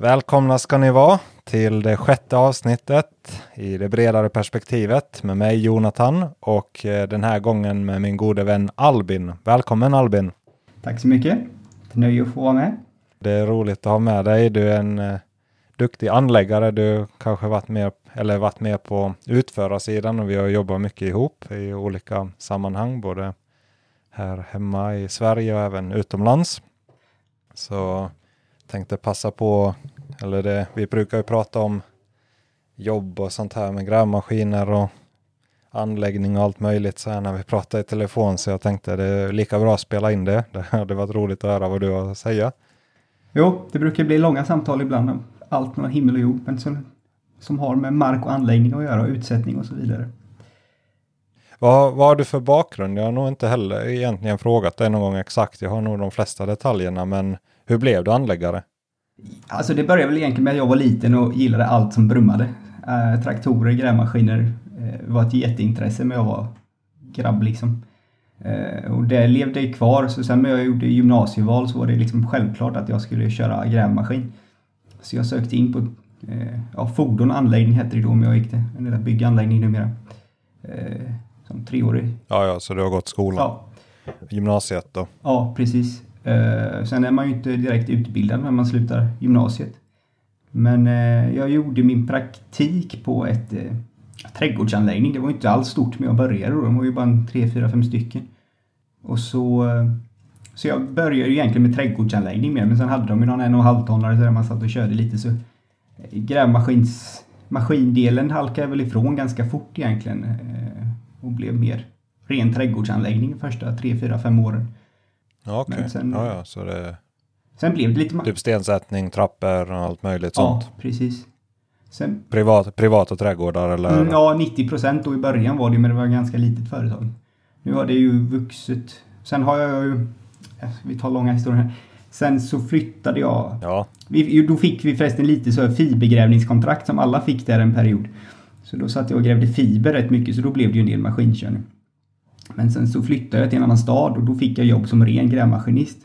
Välkomna ska ni vara till det sjätte avsnittet i det bredare perspektivet med mig Jonathan och eh, den här gången med min gode vän Albin. Välkommen Albin! Tack så mycket! Nöje att få vara med. Det är roligt att ha med dig. Du är en eh, duktig anläggare. Du kanske varit med, eller varit med på utförarsidan och vi har jobbat mycket ihop i olika sammanhang, både här hemma i Sverige och även utomlands. Så tänkte passa på, eller det, vi brukar ju prata om jobb och sånt här med grävmaskiner och anläggning och allt möjligt så här när vi pratar i telefon så jag tänkte det är lika bra att spela in det. Det hade varit roligt att höra vad du har att säga. Jo, det brukar bli långa samtal ibland om allt mellan himmel och jord men som, som har med mark och anläggning att göra och utsättning och så vidare. Vad, vad har du för bakgrund? Jag har nog inte heller egentligen frågat dig någon gång exakt. Jag har nog de flesta detaljerna men hur blev du anläggare? Alltså det började väl egentligen med att jag var liten och gillade allt som brummade. Eh, traktorer, grävmaskiner eh, var ett jätteintresse när jag var grabb liksom. Eh, och det levde kvar. Så sen när jag gjorde gymnasieval så var det liksom självklart att jag skulle köra grävmaskin. Så jag sökte in på eh, ja, fordon och anläggning hette det då om jag gick det. Eller bygganläggning numera. Eh, som treårig. Ja, ja, så du har gått skolan? Ja. Gymnasiet då? Ja, precis. Eh, sen är man ju inte direkt utbildad när man slutar gymnasiet. Men eh, jag gjorde min praktik på ett eh, trädgårdsanläggning. Det var inte alls stort men jag började då. De var ju bara en tre, fyra, fem stycken. Och så, eh, så jag började ju egentligen med trädgårdsanläggning mer men sen hade de ju någon en och en halv tonnare där man satt och körde lite så eh, grävmaskins maskindelen halkade väl ifrån ganska fort egentligen eh, och blev mer ren trädgårdsanläggning första tre, fyra, fem åren. Ja, okej. Men sen- Ja, ja, så det Sen blev det lite... typ stensättning, trappor och allt möjligt ja, sånt. precis. Sen, Privat, privata trädgårdar eller? mm, ja, 90 procent då i början var det, men det var ett ganska litet företag. Nu har det ju vuxit. Sen har jag ju... ja, Vi tar långa historier här. Sen så flyttade jag Ja, Vi, då fick vi förresten lite så här fibergrävningskontrakt som alla fick där en period. Så då satt jag och grävde fiber rätt mycket så då blev det ju en del maskinkörning. Men sen så flyttade jag till en annan stad och då fick jag jobb som ren grävmaskinist.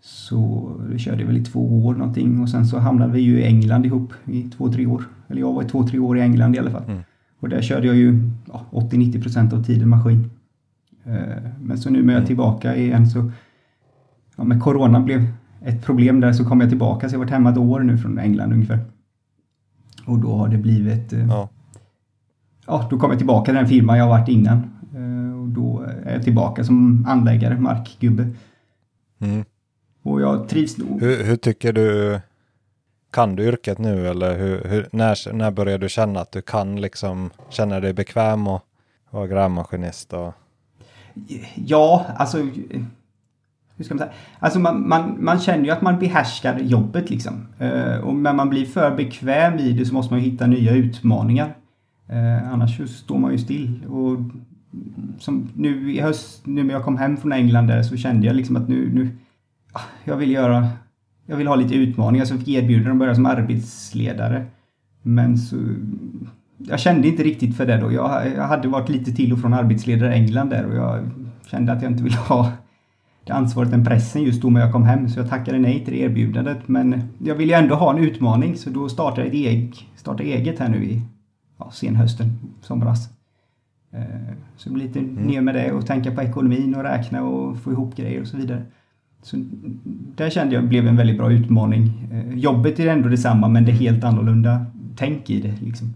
Så det körde väl i två år någonting och sen så hamnade vi ju i England ihop i två, tre år. Eller jag var i två, tre år i England i alla fall. Mm. Och där körde jag ju ja, 80-90 procent av tiden maskin. Eh, Men så nu när jag är tillbaka igen så ja, med corona blev ett problem där så kom jag tillbaka så jag har varit hemma ett år nu från England ungefär. Och då har det blivit, eh, ja, ja. då kom jag tillbaka till den firman jag har varit innan. Eh, då är jag tillbaka som anläggare, markgubbe. Mm. Och jag trivs nog. Hur, hur tycker du? Kan du yrket nu eller hur, hur, när, när börjar du känna att du kan liksom känna dig bekväm och vara grävmaskinist? Och, Ja, alltså... eh, Hur ska man säga? Alltså man, man, man känner ju att man behärskar jobbet liksom. Eh, och men man blir för bekväm i det så måste man ju hitta nya utmaningar. Eh, annars så står man ju still. Och som nu i höst, nu när jag kom hem från England där så kände jag liksom att nu, nu ah, jag vill göra, jag vill ha lite utmaningar så jag fick erbjudande att börja som arbetsledare. Men så, jag kände inte riktigt för det då. Jag, jag hade varit lite till och från arbetsledare i England där och jag kände att jag inte ville ha det ansvaret, den pressen just då när jag kom hem. Så jag tackade nej till det erbjudandet. Men jag ville ju ändå ha en utmaning så då startade jag ett eget, startade eget här nu i ja, senhösten, somras. Eh, Så det blir lite ner med det och tänka på ekonomin och räkna och få ihop grejer och så vidare. Så där kände jag blev en väldigt bra utmaning. Eh, Jobbet är ändå detsamma men det är helt annorlunda tänk i det liksom.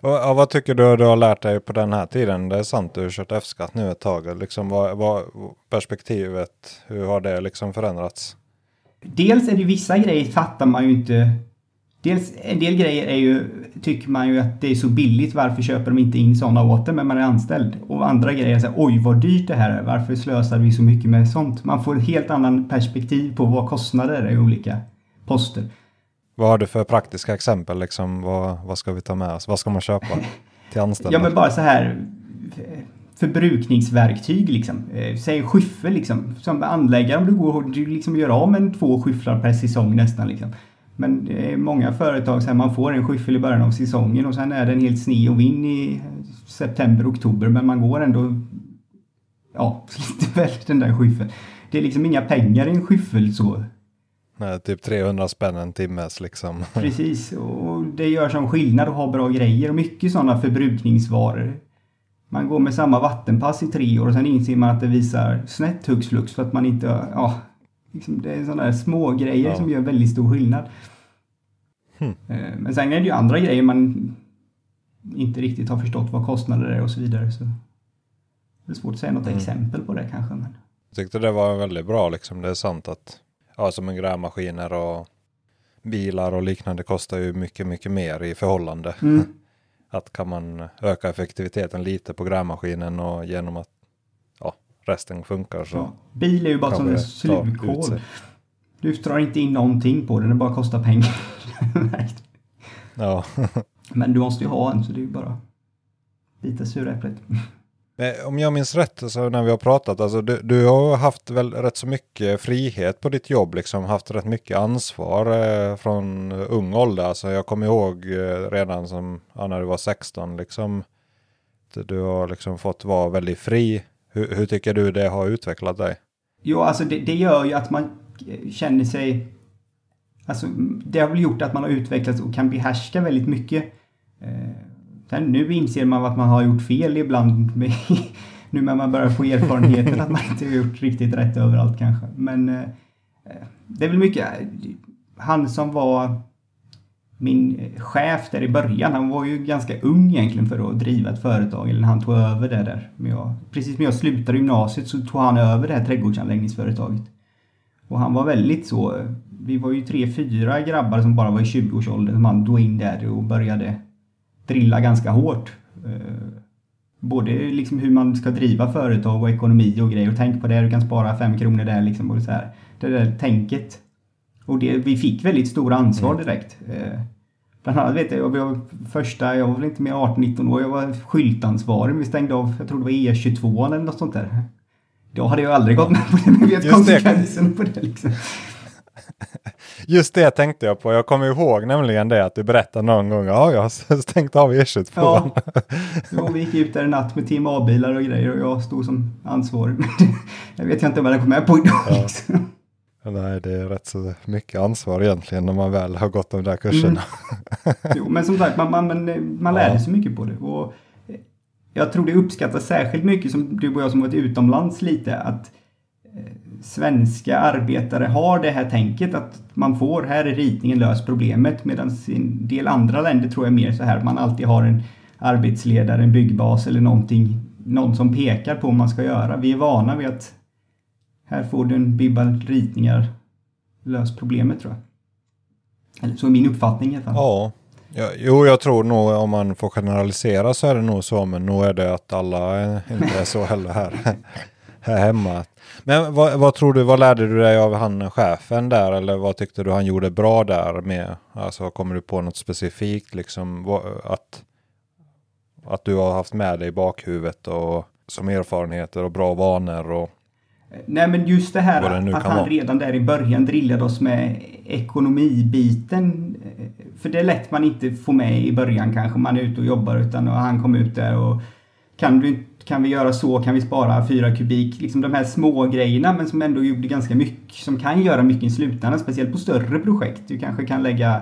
och, ja, vad tycker du du har lärt dig på den här tiden? Det är sant du har kört F-skatt nu ett tag. Liksom, vad, vad, perspektivet, hur har det liksom förändrats? Dels är det vissa grejer fattar man ju inte. Dels en del grejer är ju, tycker man ju att det är så billigt, varför köper de inte in sådana åt en när man är anställd? Och andra grejer är så här, oj vad dyrt det här är, varför slösar vi så mycket med sånt? Man får ett helt annan perspektiv på vad kostnader är i olika poster. Vad har du för praktiska exempel? Liksom, vad, vad ska vi ta med oss? Vad ska man köpa till anställda? Ja men bara så här förbrukningsverktyg liksom. Eh, Säg skyffel liksom. Som anläggare om du går och du liksom gör av med två skyfflar per säsong nästan liksom. Men det är många företag så här, man får en skyffel i början av säsongen och sen är den helt sne och vind i september, oktober men man går ändå ja, sliter väl den där skyffeln. Det är liksom inga pengar i en skyffel så. Nej, typ 300 spänn en timmes liksom. Precis, och det gör som skillnad att ha bra grejer och mycket sådana förbrukningsvaror. Man går med samma vattenpass i tre år och sen inser man att det visar snett hux flux för att man inte, ja, liksom det är sådana små grejer ja. som gör väldigt stor skillnad. Hmm. Men sen är det ju andra grejer man inte riktigt har förstått vad kostnader är och så vidare. Så det är svårt att säga något mm. exempel på det kanske. Men... Jag tyckte det var väldigt bra liksom. Det är sant att ja, som en grävmaskiner och bilar och liknande kostar ju mycket, mycket mer i förhållande. Mm. Att kan man öka effektiviteten lite på grävmaskinen och genom att resten funkar så. Ja. Bil är ju bara som en slukhål. Du drar inte in någonting på den, det bara kostar pengar. ja. Men du måste ju ha en så det är ju bara bita sura äpplet. Om jag minns rätt, alltså, när vi har pratat, alltså, du, du, har haft väl rätt så mycket frihet på ditt jobb, liksom haft rätt mycket ansvar eh, från ung ålder. Alltså, jag kommer ihåg eh, redan som, ja, när du var 16, liksom, du har liksom fått vara väldigt fri. Hur, hur tycker du det har utvecklat dig? Jo, alltså det, det, gör ju att man känner sig... Alltså, det har väl gjort att man har utvecklats och kan behärska väldigt mycket. Eh, sen nu inser man att man har gjort fel ibland. Med, nu när man börjar få erfarenheten att man inte har gjort riktigt rätt överallt kanske. Men eh, eh, det är väl mycket, han som var min chef där i början, han var ju ganska ung egentligen för att driva ett företag, eller när han tog över det där. Men jag, precis när jag slutade gymnasiet så tog han över det här trädgårdsanläggningsföretaget. Och han var väldigt så, vi var ju tre, fyra grabbar som bara var i 20-årsåldern som han drog in där och började drilla ganska hårt. Eh, både liksom hur man ska driva företag och ekonomi och grejer. Och tänk på det, du kan spara fem kronor där liksom. Och så här. Det där tänket. Och det, vi fick väldigt stora ansvar mm. direkt. Eh, bland annat vet jag, jag var första, jag var väl inte mer 18-19 år, jag var skyltansvarig. Vi stängde av, jag tror det var E22 eller något sånt där. Då hade jag aldrig gått med på det, men vet konsekvenserna på det liksom. Just det tänkte jag på. Jag kommer ihåg nämligen det att du berättade någon gång. Ja, jag har stängt av E22. Ja. Jo, vi gick ut där en natt med Team A-bilar och grejer och jag stod som ansvarig. jag vet inte vad jag kom med på idag. Ja. Nej, det är rätt så mycket ansvar egentligen när man väl har gått de där kurserna. Mm. Jo, men som sagt, man, man, man, man lärde sig mycket på det. Och jag tror det uppskattas särskilt mycket som du och jag som varit utomlands lite. att svenska arbetare har det här tänket att man får, här är ritningen, lös problemet. Medan i en del andra länder tror jag mer så här, man alltid har en arbetsledare, en byggbas eller någonting, någon som pekar på vad man ska göra. Vi är vana vid att här får du en bibba ritningar, lös problemet tror jag. Eller så är min uppfattning i alla fall. Ja. Ja, jo, jag tror nog om man får generalisera så är det nog så, men nog är det att alla inte är så heller här, här hemma. Men vad, vad, tror du, vad lärde du dig av han chefen där eller vad tyckte du han gjorde bra där med? Alltså kommer du på något specifikt liksom att, att du har haft med dig i bakhuvudet och som erfarenheter och bra vanor och Nej men just det här det att han vara. redan där i början drillade oss med ekonomibiten. För det är lätt man inte får med i början kanske. Man är ute och jobbar utan och han kom ut där och kan du kan vi göra så? Kan vi spara fyra kubik? Liksom de här små grejerna men som ändå gjorde ganska mycket. Som kan göra mycket i slutändan, speciellt på större projekt. Du kanske kan lägga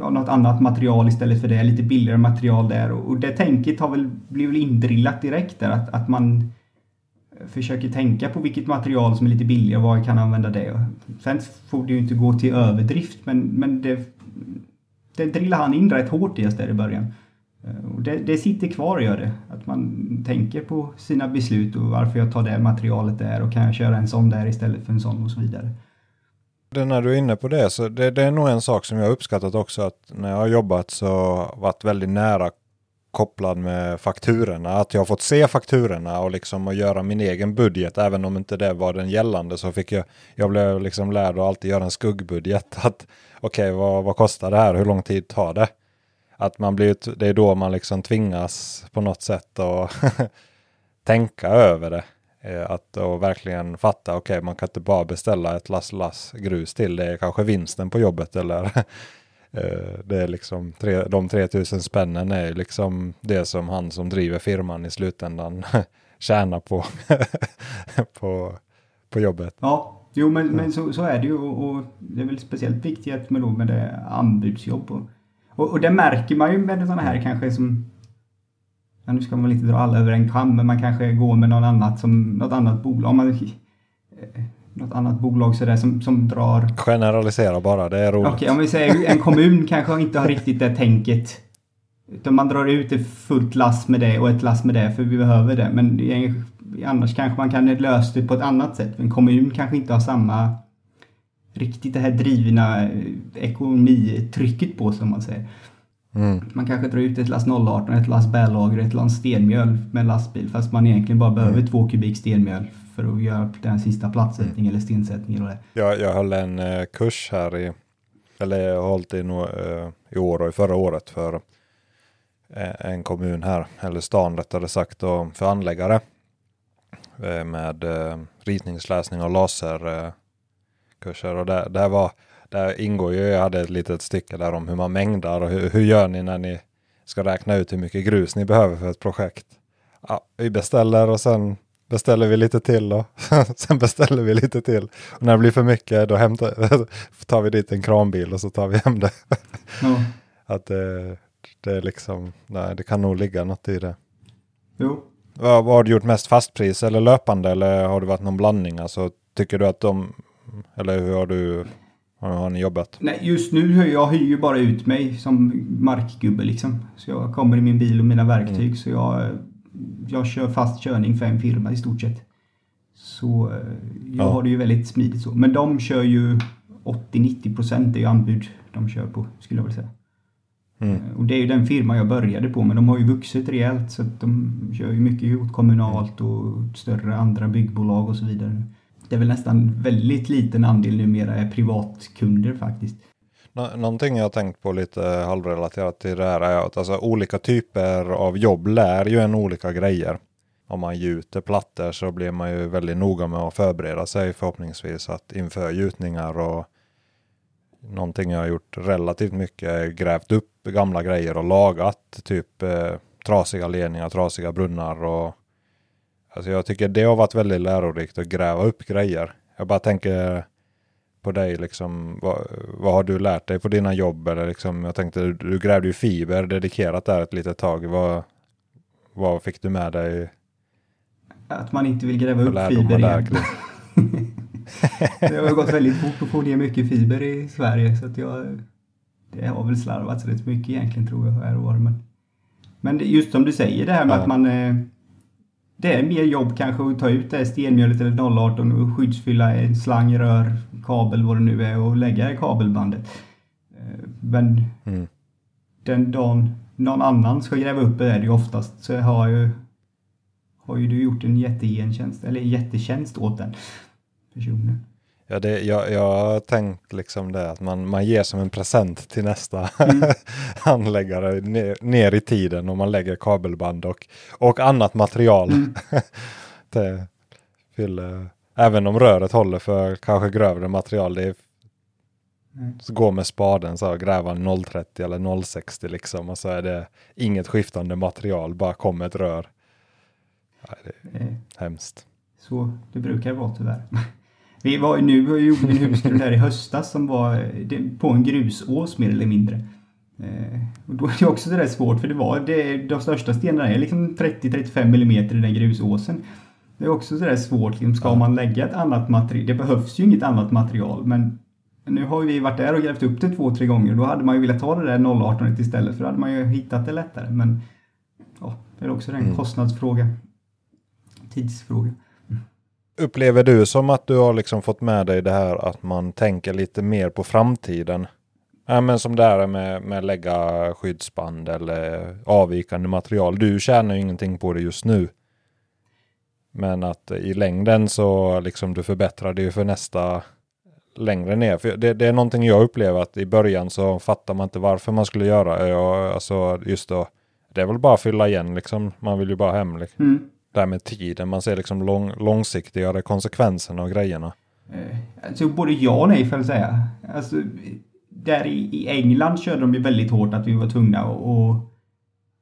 ja, något annat material istället för det, lite billigare material där. Och det tänket har väl blivit indrillat direkt där, att, att man försöker tänka på vilket material som är lite billigare och vad kan använda det. Sen får det ju inte gå till överdrift men, men det, det drillar han in rätt hårt i oss där i början. Eh, och det, det sitter kvar gör det. Att man tänker på sina beslut och varför jag tar det materialet där och kan jag köra en sån där istället för en sån och så vidare. Det när du är inne på det så det, det är nog en sak som jag uppskattat också att när jag har jobbat så varit väldigt nära kopplad med fakturorna. Att jag har fått se fakturorna och liksom att göra min egen budget. Även om inte det var den gällande så fick jag, jag blev liksom lärd att alltid göra en skuggbudget. Att okej, okay, vad, vad kostar det här? Hur lång tid tar det? Att man blir, det är då man liksom tvingas på något sätt att tänka över det. Eh, att och verkligen fatta, okej okay, man kan inte bara beställa ett lass, lass grus till, det är kanske vinsten på jobbet eller Eh, det är liksom tre, de 3000 spännen är liksom det som han som driver firman i slutändan tjänar på, på, på jobbet. Ja, Jo, men, men så, så är det ju och, och det är väl speciellt viktigt med, då, med det anbudsjobb. Och, och, och det märker man ju med sådana här kanske som Ja, nu ska man väl inte dra alla över en kam, men man kanske går med något annat, som, något annat bolag. Man, något annat bolag sådär som, som drar... Generalisera bara, det är roligt. Okej, okay, om vi säger en kommun kanske inte har riktigt det tänket. Utan man drar ut ett fullt lass med det och ett lass med det för vi behöver det. Men annars kanske man kan lösa det på ett annat sätt. En kommun kanske inte har samma riktigt det här drivna eh, ekonomitrycket på som man säger. Mm. Man kanske drar ut ett lass 018, ett lass bärlager, ett lass stenmjöl med lastbil fast man egentligen bara behöver mm. två kubik stenmjöl för att göra den sista plattsättningen mm. eller stensättningen. Och det. Jag, jag höll en eh, kurs här i, eller jag har hållit i, no, eh, i år och i förra året för eh, en kommun här, eller stan rättare sagt, och för anläggare eh, med eh, ritningsläsning och laserkurser. och det, det var där ingår ju, jag hade ett litet stycke där om hur man mängdar och hur, hur gör ni när ni ska räkna ut hur mycket grus ni behöver för ett projekt. Ja, vi beställer och sen beställer vi lite till och sen beställer vi lite till. Och när det blir för mycket då hämtar, tar vi dit en kranbil och så tar vi hem det. Mm. Att det, det är liksom, nej det kan nog ligga något i det. Jo. Vad, vad har du gjort mest fastpris eller löpande eller har det varit någon blandning? Alltså tycker du att de, eller hur har du har ni jobbat? Nej, just nu jag hyr ju bara ut mig som markgubbe liksom. Så jag kommer i min bil och mina verktyg. Mm. Så jag, jag kör fast körning för en firma i stort sett. Så eh, jag ja. har det ju väldigt smidigt så. Men de kör ju 80-90 procent är ju anbud de kör på, skulle jag vilja säga. Mm. Eh, och det är ju den firma jag började på, men de har ju vuxit rejält så att de kör ju mycket kommunalt och större andra byggbolag och så vidare det är väl nästan väldigt liten andel numera är privatkunder faktiskt. Någonting jag har tänkt på lite halvrelaterat till det här är att alltså, olika typer av jobb lär ju en olika grejer. Om man gjuter plattor så blir man ju väldigt noga med att förbereda sig förhoppningsvis att inför gjutningar och någonting jag har gjort relativt mycket är grävt upp gamla grejer och lagat typ eh, trasiga ledningar, trasiga brunnar och Alltså jag tycker det har varit väldigt lärorikt att gräva upp grejer. Jag bara tänker på dig, liksom, vad, vad har du lärt dig på dina jobb? Eller liksom, jag tänkte, du, du grävde ju fiber dedikerat där ett litet tag. Vad, vad fick du med dig? Att man inte vill gräva upp fiber igen. det har gått väldigt fort att få ner mycket fiber i Sverige. Så att jag, det har väl slarvats rätt mycket egentligen tror jag här och var. Men, men just som du säger det här med ja. att man eh, det är mer jobb kanske att ta ut det stenmjölet eller 018 och skyddsfylla en slang, rör, kabel, vad det nu är och lägga i kabelbandet. Eh, men mm. den dagen någon annan ska gräva upp det är det ju oftast så har ju, har ju du gjort en jättegentjänst eller jättetjänst åt den personen. Ja, det, jag, jag har tänkt liksom det att man, man ger som en present till nästa mm. handläggare ner, ner, i tiden och man lägger kabelband och, och annat material. Mm. det fyller, även om röret håller för kanske grövre material. Det är, mm. Gå med spaden så gräva 030 eller 060 liksom och så är det inget skiftande material, bara kommer ett rör. Ja, det är mm. hemskt. Så det brukar vara tyvärr. Vi var nu och gjorde en husgrund här i höstas som var på en grusås mer eller mindre. Eh, och då är det också sådär svårt för det var det, de största stenarna är liksom 30-35 mm i den grusåsen. Det är också sådär svårt, liksom, ska man lägga ett annat material? Det behövs ju inget annat material men nu har vi varit där och grävt upp det två, tre gånger. Då hade man ju velat ta det där 018 istället för då hade man ju hittat det lättare. Men ja, det är också en mm. kostnadsfråga. Tidsfråga. Upplever du som att du har liksom fått med dig det här att man tänker lite mer på framtiden? Ja, men som det här med, med lägga skyddsband eller avvikande material. Du tjänar ju ingenting på det just nu. Men att i längden så liksom du förbättrar det ju för nästa längre ner. För det, det, är någonting jag upplever att i början så fattar man inte varför man skulle göra Jag Alltså just då, det är väl bara att fylla igen liksom. Man vill ju bara hem. Liksom. Mm det här med tiden. Man ser liksom lång, långsiktigare konsekvenserna av grejerna. Eh, alltså både ja och nej får jag säga. Alltså, där i, i England körde de ju väldigt hårt att vi var tvungna och, och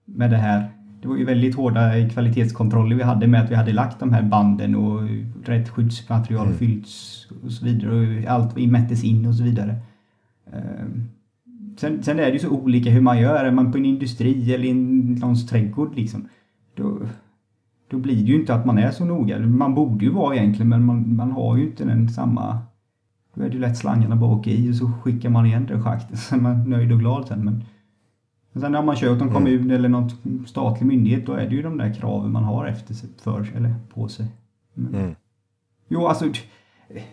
med det här det var ju väldigt hårda kvalitetskontroller vi hade med att vi hade lagt de här banden och rätt skyddsmaterial mm. fyllts och så vidare och allt mättes in och så vidare. Ehm, sen, sen är det ju så olika hur man gör. Är man på en industri eller i någons trädgård liksom. Då, då blir det ju inte att man är så noga. Man borde ju vara egentligen men man, man har ju inte den samma... Då är det ju lätt slangarna bara åker i och så skickar man igen det schaktet. Så är man nöjd och glad sen. Men, men sen när man kör åt en mm. kommun eller någon statlig myndighet då är det ju de där kraven man har efter sig, för eller på sig. Men, mm. Jo, alltså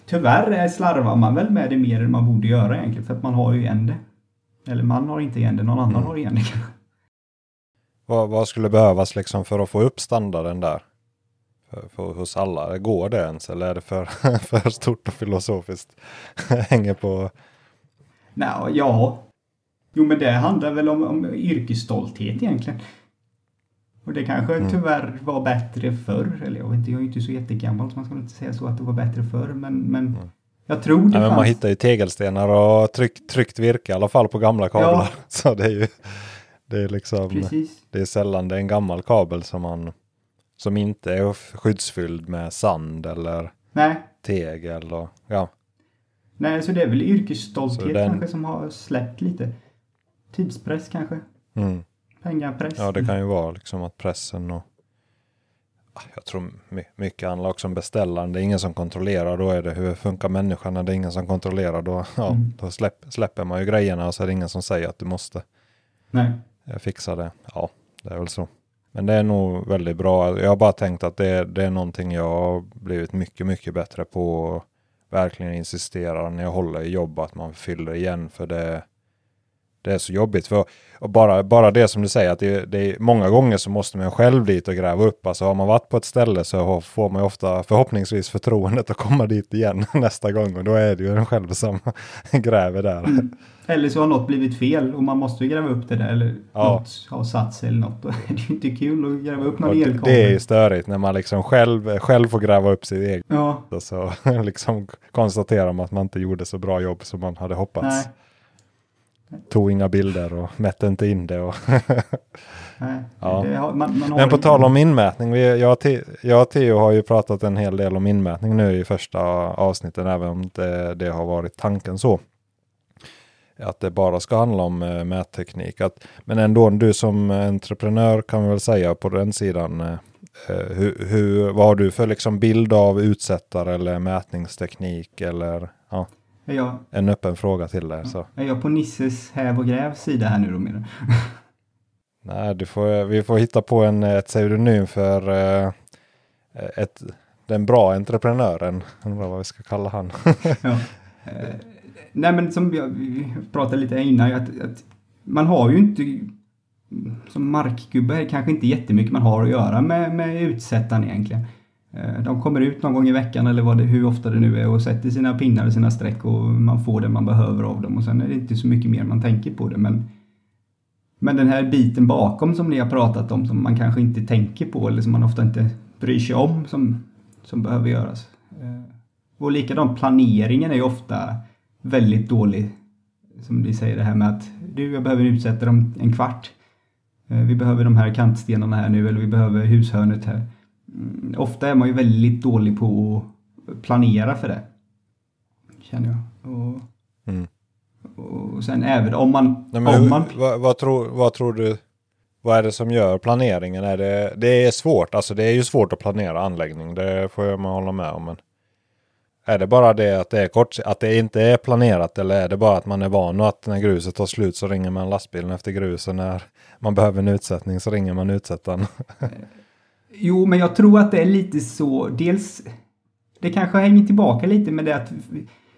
tyvärr slarvar man väl med det mer än man borde göra egentligen för att man har ju igen det. Eller man har inte igen det, någon annan mm. har igen det kanske. Vad, vad, skulle behövas liksom för att få upp standarden där? För, för, hos alla? Går det ens eller är det för, för stort och filosofiskt? Hänger på... Nej, ja. Jo men det handlar väl om, om yrkesstolthet egentligen. Och det kanske mm. tyvärr var bättre förr. Eller jag vet inte, jag är inte så jättegammal så man ska inte säga så att det var bättre förr. Men, men mm. jag tror det ja, fanns... Man hittar ju tegelstenar och tryck, tryckt virke i alla fall på gamla kablar. Ja. Så det är ju det är liksom, Precis. det är sällan det är en gammal kabel som man som inte är skyddsfylld med sand eller Nej. tegel och ja. Nej, så det är väl yrkesstolthet den... kanske som har släppt lite. Tidspress kanske. Mm. Pengapress. Ja, det kan ju vara liksom att pressen och ah, jag tror mycket handlar också om beställaren. Det är ingen som kontrollerar. Då är det hur funkar människan när det är ingen som kontrollerar. Då, ja, mm. då släpp, släpper man ju grejerna och så är det ingen som säger att du måste Nej. Jag fixar det. Ja, det är väl så. Men det är nog väldigt bra. Jag har bara tänkt att det, det är någonting jag har blivit mycket, mycket bättre på. Verkligen insisterar när jag håller i jobb att man fyller igen för det det är så jobbigt. För och bara, bara det som du säger, att det, det är, många gånger så måste man själv dit och gräva upp. Alltså har man varit på ett ställe så får man ofta förhoppningsvis förtroendet att komma dit igen nästa gång. Och då är det ju en själv som gräver där. Mm. Eller så har något blivit fel och man måste ju gräva upp det där. Eller ja. något har satt sig eller något. Då är det ju inte kul att gräva upp någon elkabel. Det är ju störigt när man liksom själv, själv får gräva upp sitt eget. Ja. Och så liksom konstaterar man att man inte gjorde så bra jobb som man hade hoppats. Nej tog inga bilder och mätte inte in det. Och Nej, ja. det har, man, man Men på tal om inmätning, vi, jag, jag och Theo har ju pratat en hel del om inmätning nu i första avsnitten, även om det, det har varit tanken så. Att det bara ska handla om äh, mätteknik. Att, men ändå, du som entreprenör kan vi väl säga på den sidan, äh, hur, hur, vad har du för liksom bild av utsättare eller mätningsteknik eller ja? Jag, en öppen fråga till dig. Så. Är jag på Nisses häv och gräv sida här nu då menar Nej, du får, vi får hitta på en, ett pseudonym för uh, ett, den bra entreprenören. Undrar vad vi ska kalla han. ja. uh, nej men som jag, vi pratade lite innan, att, att man har ju inte som markgubbe kanske inte jättemycket man har att göra med, med utsättaren egentligen. Eh, de kommer ut någon gång i veckan eller vad det, hur ofta det nu är och sätter sina pinnar och sina streck och man får det man behöver av dem och sen är det inte så mycket mer man tänker på det men men den här biten bakom som ni har pratat om som man kanske inte tänker på eller som man ofta inte bryr sig om som, som behöver göras. Eh, och likadant planeringen är ju ofta väldigt dålig. Som ni säger det här med att du, jag behöver utsätta dem en kvart. Eh, vi behöver de här kantstenarna här nu eller vi behöver hushörnet här. Mm, ofta är man ju väldigt dålig på att planera för det. Känner jag. Och, mm. och sen även om man... Nej, om man vad, vad, tror, vad tror du? Vad är det som gör planeringen? Är det, det är svårt, alltså det är ju svårt att planera anläggning. Det får jag hålla med om. Men är det bara det att det, är kort, att det inte är planerat eller är det bara att man är van och att när gruset tar slut så ringer man lastbilen efter grus och när man behöver en utsättning så ringer man utsättaren? Jo, men jag tror att det är lite så. Dels, det kanske hänger tillbaka lite med det att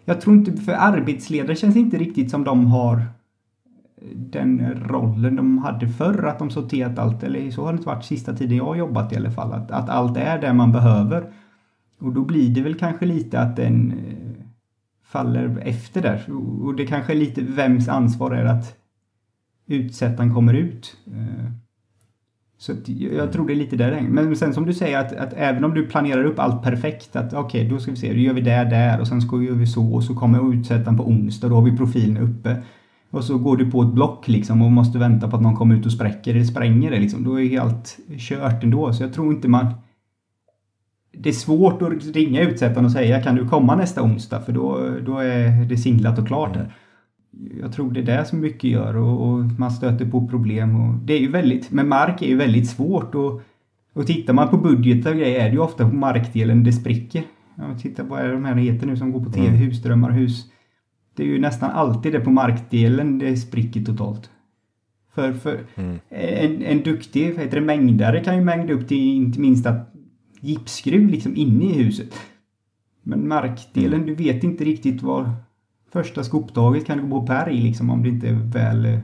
jag tror inte, för arbetsledare känns inte riktigt som de har eh, den rollen de hade förr, att de sorterat allt, eller så har det inte varit sista tiden jag har jobbat i alla fall, att, att allt är det man behöver. Och då blir det väl kanske lite att den eh, faller efter där. Och det kanske är lite vems ansvar är att utsättaren kommer ut. Eh. Så jag tror det är lite där. Men sen som du säger att, att även om du planerar upp allt perfekt att okej, okay, då ska vi se, då gör vi det där och sen ska vi göra så och så kommer utsättaren på onsdag, då har vi profilen uppe. och så går du på ett block liksom och måste vänta på att någon kommer ut och spräcker eller spränger det liksom. Då är allt kört ändå. Så jag tror inte man... Det är svårt att ringa utsättaren och säga kan du komma nästa onsdag för då, då är det singlat och klart där. Jag tror det är det som mycket gör och, och, man stöter på problem. Och det är ju väldigt, men mark är ju väldigt svårt och, och tittar man på budgetar och grejer är det ju ofta på markdelen det spricker. Ja, titta vad är de här heter nu som går på tv, mm. husdrömmar, hus. Det är ju nästan alltid det på markdelen det spricker totalt. För, för mm. en, en duktig heter det, mängdare kan ju mängda upp till inte minsta gipsskruv liksom inne i huset. Men markdelen, mm. du vet inte riktigt vad första skoptaget kan gå på pärg liksom om det inte är väl eh,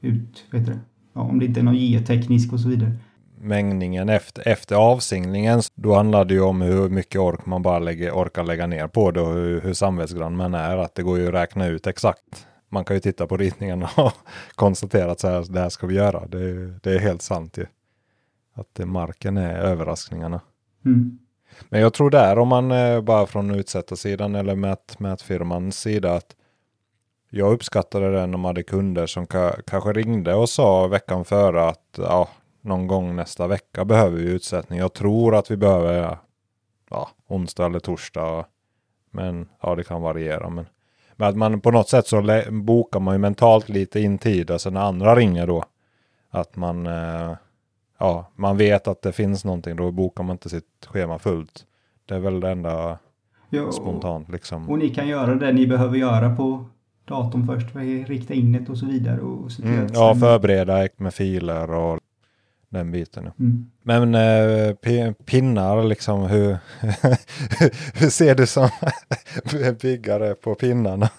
ut, vet du, ja, om det inte är någon geoteknisk och så vidare mängningen efter, efter avsinglingen. Då handlar det ju om hur mycket ork man bara lägger, orkar lägga ner på det och hur, hur samvetsgrann man är. Att det går ju att räkna ut exakt. Man kan ju titta på ritningen och konstatera att så här, det här ska vi göra. Det, det är helt sant ju. Att det, marken är överraskningarna. Mm. Men jag tror där om man eh, bara från utsättarsidan eller mät, mätfirmans sida att jag uppskattade det när man hade kunder som ka, kanske ringde och sa veckan före att ja, någon gång nästa vecka behöver vi utsättning. Jag tror att vi behöver ja, onsdag eller torsdag. Men ja, det kan variera. Men, men att man på något sätt så bokar man ju mentalt lite in tid. Alltså när andra ringer då. Att man, eh, ja, man vet att det finns någonting. Då bokar man inte sitt schema fullt. Det är väl det enda jo, spontant liksom. Och ni kan göra det ni behöver göra på datorn först. Rikta in det och så vidare. Och mm, ja, förbereda med filer och den biten. Mm. Men eh, pinnar, liksom hur, hur ser du som byggare på pinnarna?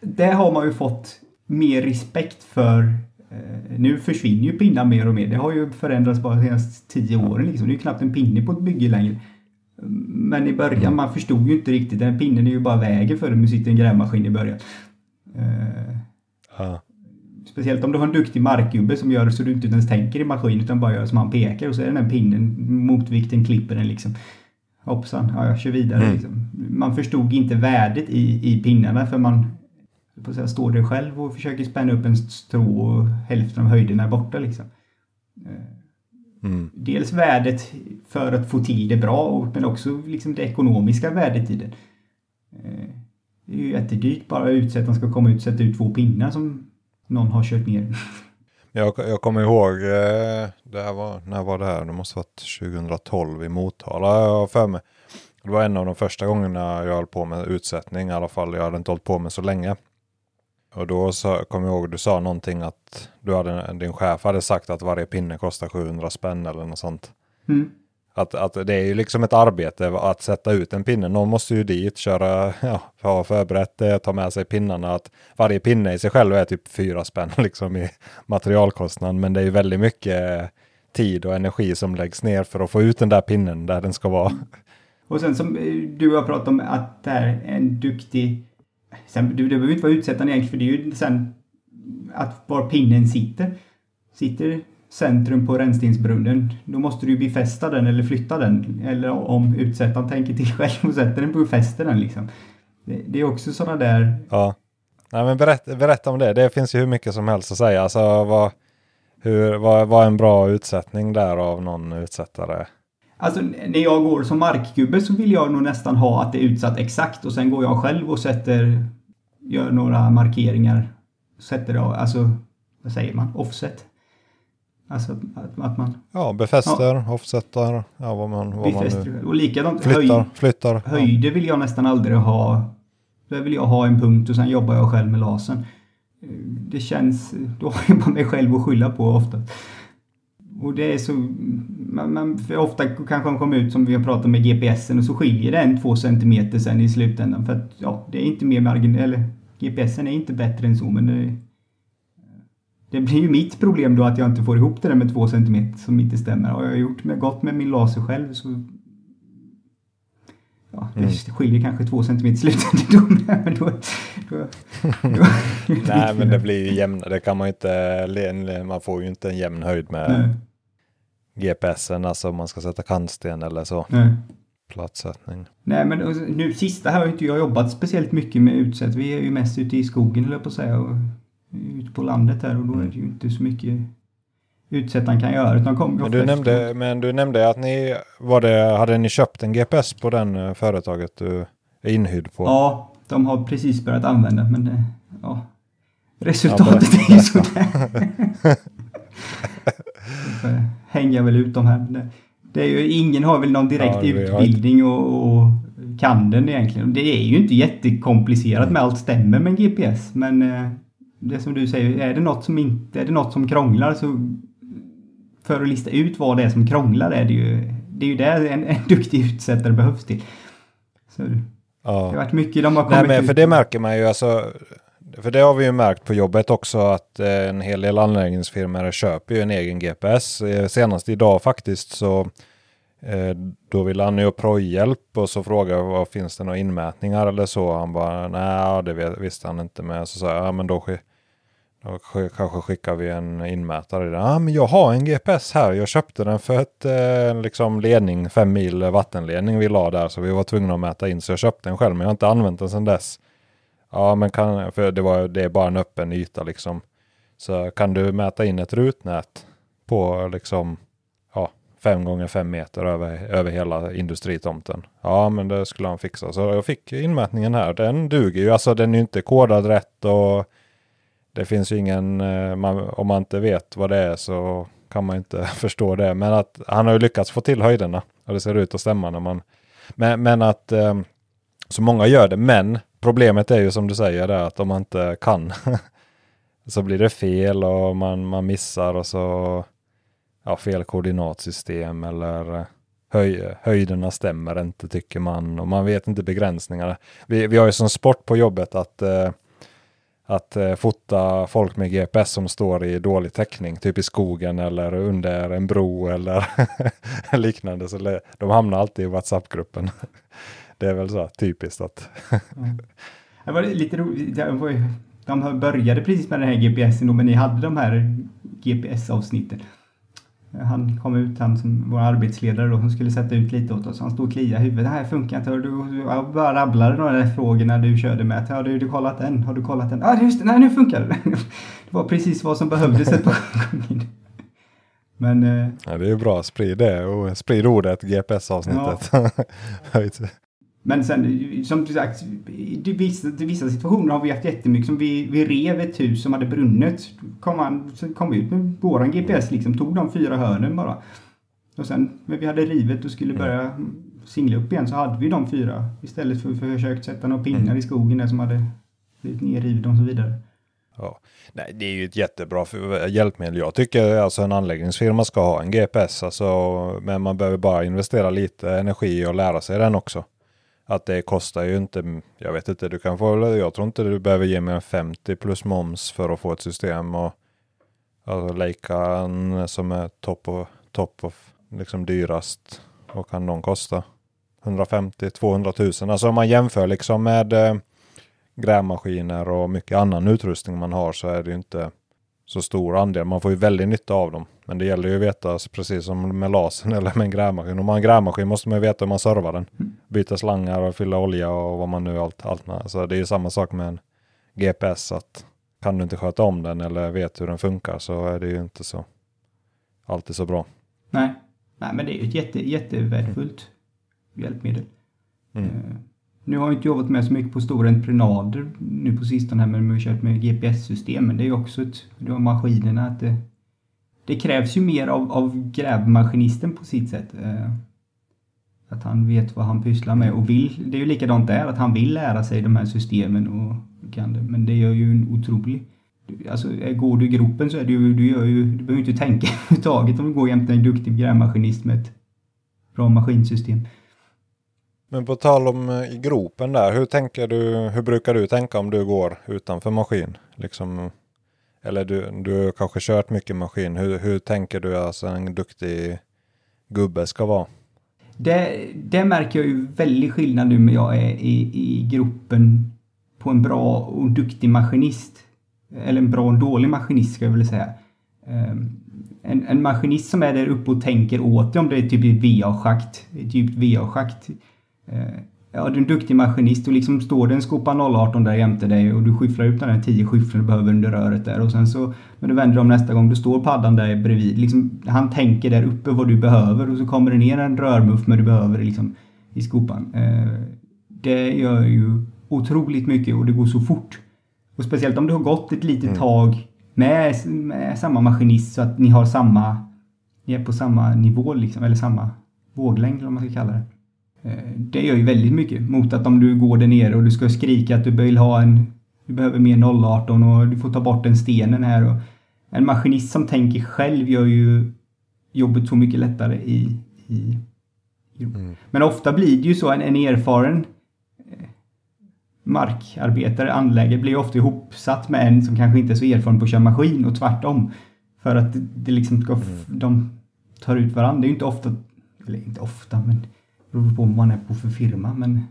det har man ju fått mer respekt för. Eh, nu försvinner ju pinnar mer och mer. Det har ju förändrats bara de senaste tio åren. Liksom. Det är ju knappt en pinne på ett bygge längre. Men i början, man förstod ju inte riktigt. Den pinnen är ju bara vägen för om du sitter i en grävmaskin i början. Uh. Speciellt om du har en duktig markgubbe som gör så du inte ens tänker i maskin utan bara gör som han pekar och så är den här pinnen, motvikten klipper den liksom. Hoppsan, ja, jag kör vidare mm. liksom. Man förstod inte värdet i, i pinnarna för man på säga, står där själv och försöker spänna upp en strå och hälften av höjden är borta liksom. Eh, mm. Dels värdet för att få till det bra men också liksom det ekonomiska värdet i det. Eh, det är ju jättedyrt bara utsättaren ska komma ut och sätta ut två pinnar som någon har kört ner. Jag, jag kommer ihåg, eh, det här var, när var det här? Det måste varit 2012 i Motala. Jag för mig. Det var en av de första gångerna jag höll på med utsättning i alla fall. Jag hade inte hållit på med så länge. Och då kom jag ihåg, du sa någonting att du hade, din chef hade sagt att varje pinne kostar 700 spänn eller något sånt. Mm. Att, att det är ju liksom ett arbete att sätta ut en pinne. Någon måste ju dit, köra, ja, ha förberett det, ta med sig pinnarna. Att varje pinne i sig själv är typ fyra spänn liksom i materialkostnad. Men det är ju väldigt mycket tid och energi som läggs ner för att få ut den där pinnen där den ska vara. Och sen som du har pratat om att det är en duktig... Sen, du, det behöver inte vara utsättande egentligen för det är ju sen att var pinnen sitter. Sitter centrum på rännstensbrunnen, då måste du befästa den eller flytta den. Eller om utsättaren tänker till själv och sätter den på befäster den liksom. Det, det, är också sådana där... Ja. Nej, men berätta, berätta om det. Det finns ju hur mycket som helst att säga. Alltså, vad, hur, vad, vad är en bra utsättning där av någon utsättare? Alltså när jag går som markgubbe så vill jag nog nästan ha att det är utsatt exakt och sen går jag själv och sätter, gör några markeringar. Sätter det, alltså, vad säger man, offset. Alltså att, att man... Ja, befäster, ja. offsetar, ja vad man, vad man nu... Och likadant, flyttar, höj, flyttar. Höjder ja. vill jag nästan aldrig ha. Där vill jag ha en punkt och sen jobbar jag själv med lasern. Det känns, då har jag bara mig själv att skylla på ofta. Och det är så, man, man, för ofta kanske man kommer ut som vi har pratat med GPSen och så skiljer det en två centimeter sen i slutändan. För att ja, det är inte mer margin, eller GPSen är inte bättre än så men det, det blir ju mitt problem då att jag inte får ihop det där med två centimeter som inte stämmer. Har jag gjort med, gått med min laser själv så Ja, det mm. skiljer kanske två centimeter i slutändan. men då, då, då Nej, men det blir ju jämnare. Det kan man ju inte. Man får ju inte en jämn höjd med Nej. GPSen, alltså om man ska sätta kantsten eller så. Nej. platssättning. Nej men nu sista här har inte jag jobbat speciellt mycket med utsätt. Vi är ju mest ute i skogen jag på att säga. Och ute på landet här och då är det ju inte så mycket utsättaren kan göra. Utan kom men, du nämnde, men du nämnde att ni, var det, hade ni köpt en GPS på den eh, företaget du är inhyrd på? Ja, de har precis börjat använda men eh, ja, resultatet ja, är ju sådär. hänger jag väl ut de här. Det är ju, ingen har väl någon direkt ja, utbildning och, och, kan den egentligen. Det är ju inte jättekomplicerat med allt stämmer med en GPS. Men eh, det som du säger, är det något som inte, är det något som krånglar så för att lista ut vad det är som krånglar är det ju, det är ju där en, en duktig utsättare behövs till. Så, ja. Det har varit mycket de har kommit Nej, men För det märker man ju alltså, för det har vi ju märkt på jobbet också att eh, en hel del anläggningsfirmor köper ju en egen GPS. Eh, senast idag faktiskt så eh, då ville han ju projhjälp och så frågade jag finns det några inmätningar eller så. Han bara nej det visste han inte med. Så sa jag ja men då, då kanske skickar vi en inmätare. Ja men jag har en GPS här. Jag köpte den för ett liksom ledning, fem mil vattenledning vi la där så vi var tvungna att mäta in så jag köpte den själv men jag har inte använt den sedan dess. Ja, men kan, för det, var, det är bara en öppen yta liksom. Så kan du mäta in ett rutnät på liksom ja, fem gånger fem meter över, över hela industritomten. Ja, men det skulle han fixa. Så jag fick inmätningen här. Den duger ju. Alltså den är ju inte kodad rätt och det finns ju ingen, eh, man, om man inte vet vad det är så kan man inte förstå det. Men att han har ju lyckats få till höjderna och det ser ut att stämma när man, men, men att eh, så många gör det. Men Problemet är ju som du säger där att om man inte kan så blir det fel och man, man missar och så ja, fel koordinatsystem eller eh, höj, höjderna stämmer inte tycker man och man vet inte begränsningarna. Vi, vi har ju som sport på jobbet att eh, att eh, fota folk med GPS som står i dålig täckning, typ i skogen eller under en bro eller liknande. Så de hamnar alltid i WhatsApp-gruppen. Det är väl så typiskt att... mm. Det var lite roligt. De började precis med den här GPSen men ni hade de här GPS-avsnitten. Han kom ut, han som var arbetsledare då, som skulle sätta ut lite åt oss. Han stod och kliade i huvudet. Det här funkar inte. Du, jag bara rabblade några där frågorna du körde med. Har du, du kollat den? Har du kollat den? Ja, ah, just det. Nej, nu funkar det. Det var precis vad som behövdes ett par gånger. Men... Eh, ja, det är bra. Sprid det och sprid ordet GPS-avsnittet. Ja. Men sen som du sagt, i vissa, i vissa situationer har vi haft jättemycket som vi, vi rev ett hus som hade brunnit. Kom han, så kom vi ut med våran GPS liksom, tog de fyra hörnen bara. Och sen när vi hade rivet och skulle börja singla upp igen så hade vi de fyra istället för att försökt sätta några pinnar mm. i skogen där som hade blivit nerrivna och så vidare. Ja. Nej, det är ju ett jättebra hjälpmedel. Jag tycker alltså en anläggningsfirma ska ha en GPS, alltså, men man behöver bara investera lite energi och lära sig den också att det kostar ju inte, jag vet inte, du kan få, jag tror inte du behöver ge mer än 50 plus moms för att få ett system och alltså Leican som är topp och top och liksom dyrast, vad kan de kosta? 150-200 000. Alltså om man jämför liksom med eh, grävmaskiner och mycket annan utrustning man har så är det ju inte så stor andel. Man får ju väldigt nytta av dem. Men det gäller ju att veta, precis som med lasern eller med en grävmaskin. Om man har en grävmaskin måste man ju veta hur man servar den. Mm. Byta slangar och fylla olja och vad man nu allt, allt med. Så det är ju samma sak med en GPS. att Kan du inte sköta om den eller vet hur den funkar så är det ju inte så alltid så bra. Nej, Nej men det är ju ett jätte, jättevärdefullt hjälpmedel. Mm. Nu har jag inte jobbat med så mycket på stora entreprenader nu på sistone men vi har kört med GPS-system. Men det är ju också ett, det maskinerna att det, det krävs ju mer av, av grävmaskinisten på sitt sätt. Eh, att han vet vad han pysslar med och vill. Det är ju likadant där, att han vill lära sig de här systemen och kan det. Men det gör ju en otrolig... Alltså går du i gropen så är det ju, du gör ju, du behöver inte tänka överhuvudtaget om du går jämte en duktig grävmaskinist med ett bra maskinsystem. Men på tal om eh, i gropen där, hur tänker du, hur brukar du tänka om du går utanför maskin? Liksom, eller du, du har kanske kört mycket maskin. Hur, hur tänker du att alltså en duktig gubbe ska vara? Det, det märker jag ju väldigt skillnad nu när jag är i, i gruppen på en bra och duktig maskinist. Eller en bra och dålig maskinist ska jag väl säga. Ehm, en, en maskinist som är där uppe och tänker åt dig om det är typ ett VA-schakt, ett djupt VA-schakt. Eh, ja, du är en duktig maskinist och liksom står det en skopa 018 där jämte dig och du skyfflar ut den här 10 skiffrarna du behöver under röret där och sen så när du vänder om nästa gång, då står paddan där bredvid. Liksom, han tänker där uppe vad du behöver och så kommer det ner en rörmuff med du behöver liksom, i skopan. Eh, det gör ju otroligt mycket och det går så fort. Och speciellt om det har gått ett litet mm. tag med, med, samma maskinist så att ni har samma, ni är på samma nivå liksom, eller samma våglängd eller vad man ska kalla det. Eh, det gör ju väldigt mycket mot att om du går där nere och du ska skrika att du vill ha en du behöver mer 018 och du får ta bort den stenen här. Och en maskinist som tänker själv gör ju jobbet så mycket lättare i, i, i mm. Men ofta blir det ju så en, en erfaren eh, markarbetare, anläggare, blir ofta ihopsatt med en som kanske inte är så erfaren på att köra maskin och tvärtom. För att det, det liksom ska, mm. de tar ut varandra. Det är ju inte ofta, eller inte ofta, men beror på vad man är på för firma. Men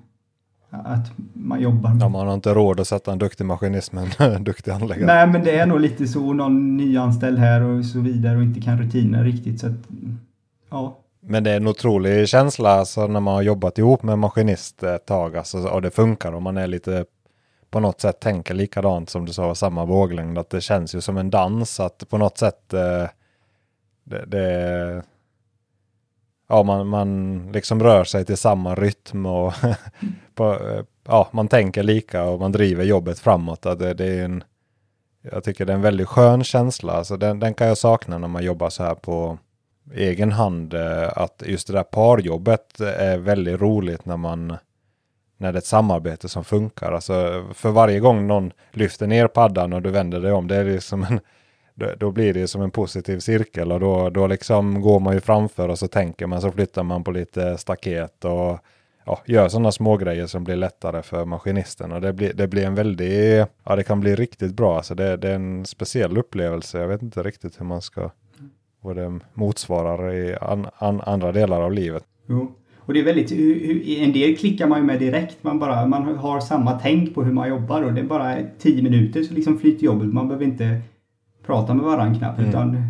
att man jobbar med. Ja, man har inte råd att sätta en duktig maskinist med en duktig anläggare. Nej, men det är nog lite så. Någon nyanställd här och så vidare och inte kan rutiner riktigt. Så att, ja. Men det är en otrolig känsla alltså, när man har jobbat ihop med maskinist ett tag alltså, och det funkar och man är lite på något sätt tänker likadant som du sa, samma våglängd. Att det känns ju som en dans, att på något sätt eh, det, det ja, man, man liksom rör sig till samma rytm och på, eh, ja, man tänker lika och man driver jobbet framåt. Det, det är en, jag tycker det är en väldigt skön känsla. Alltså den, den kan jag sakna när man jobbar så här på egen hand. Eh, att just det där parjobbet är väldigt roligt när man när det är ett samarbete som funkar. Alltså för varje gång någon lyfter ner paddan och du vänder dig om, det är liksom en då blir det som en positiv cirkel och då, då liksom går man ju framför och så tänker man så flyttar man på lite staket och ja, gör sådana små grejer som blir lättare för maskinisten. Och det blir, det blir en väldigt, ja det kan bli riktigt bra. Alltså det, det är en speciell upplevelse. Jag vet inte riktigt hur man ska, vad det motsvarar i an, an, andra delar av livet. Jo. Och det är väldigt, en del klickar man ju med direkt. Man, bara, man har samma tänk på hur man jobbar och det är bara tio minuter så liksom flyter jobbet. Man behöver inte prata med varandra knappt. Mm. Utan,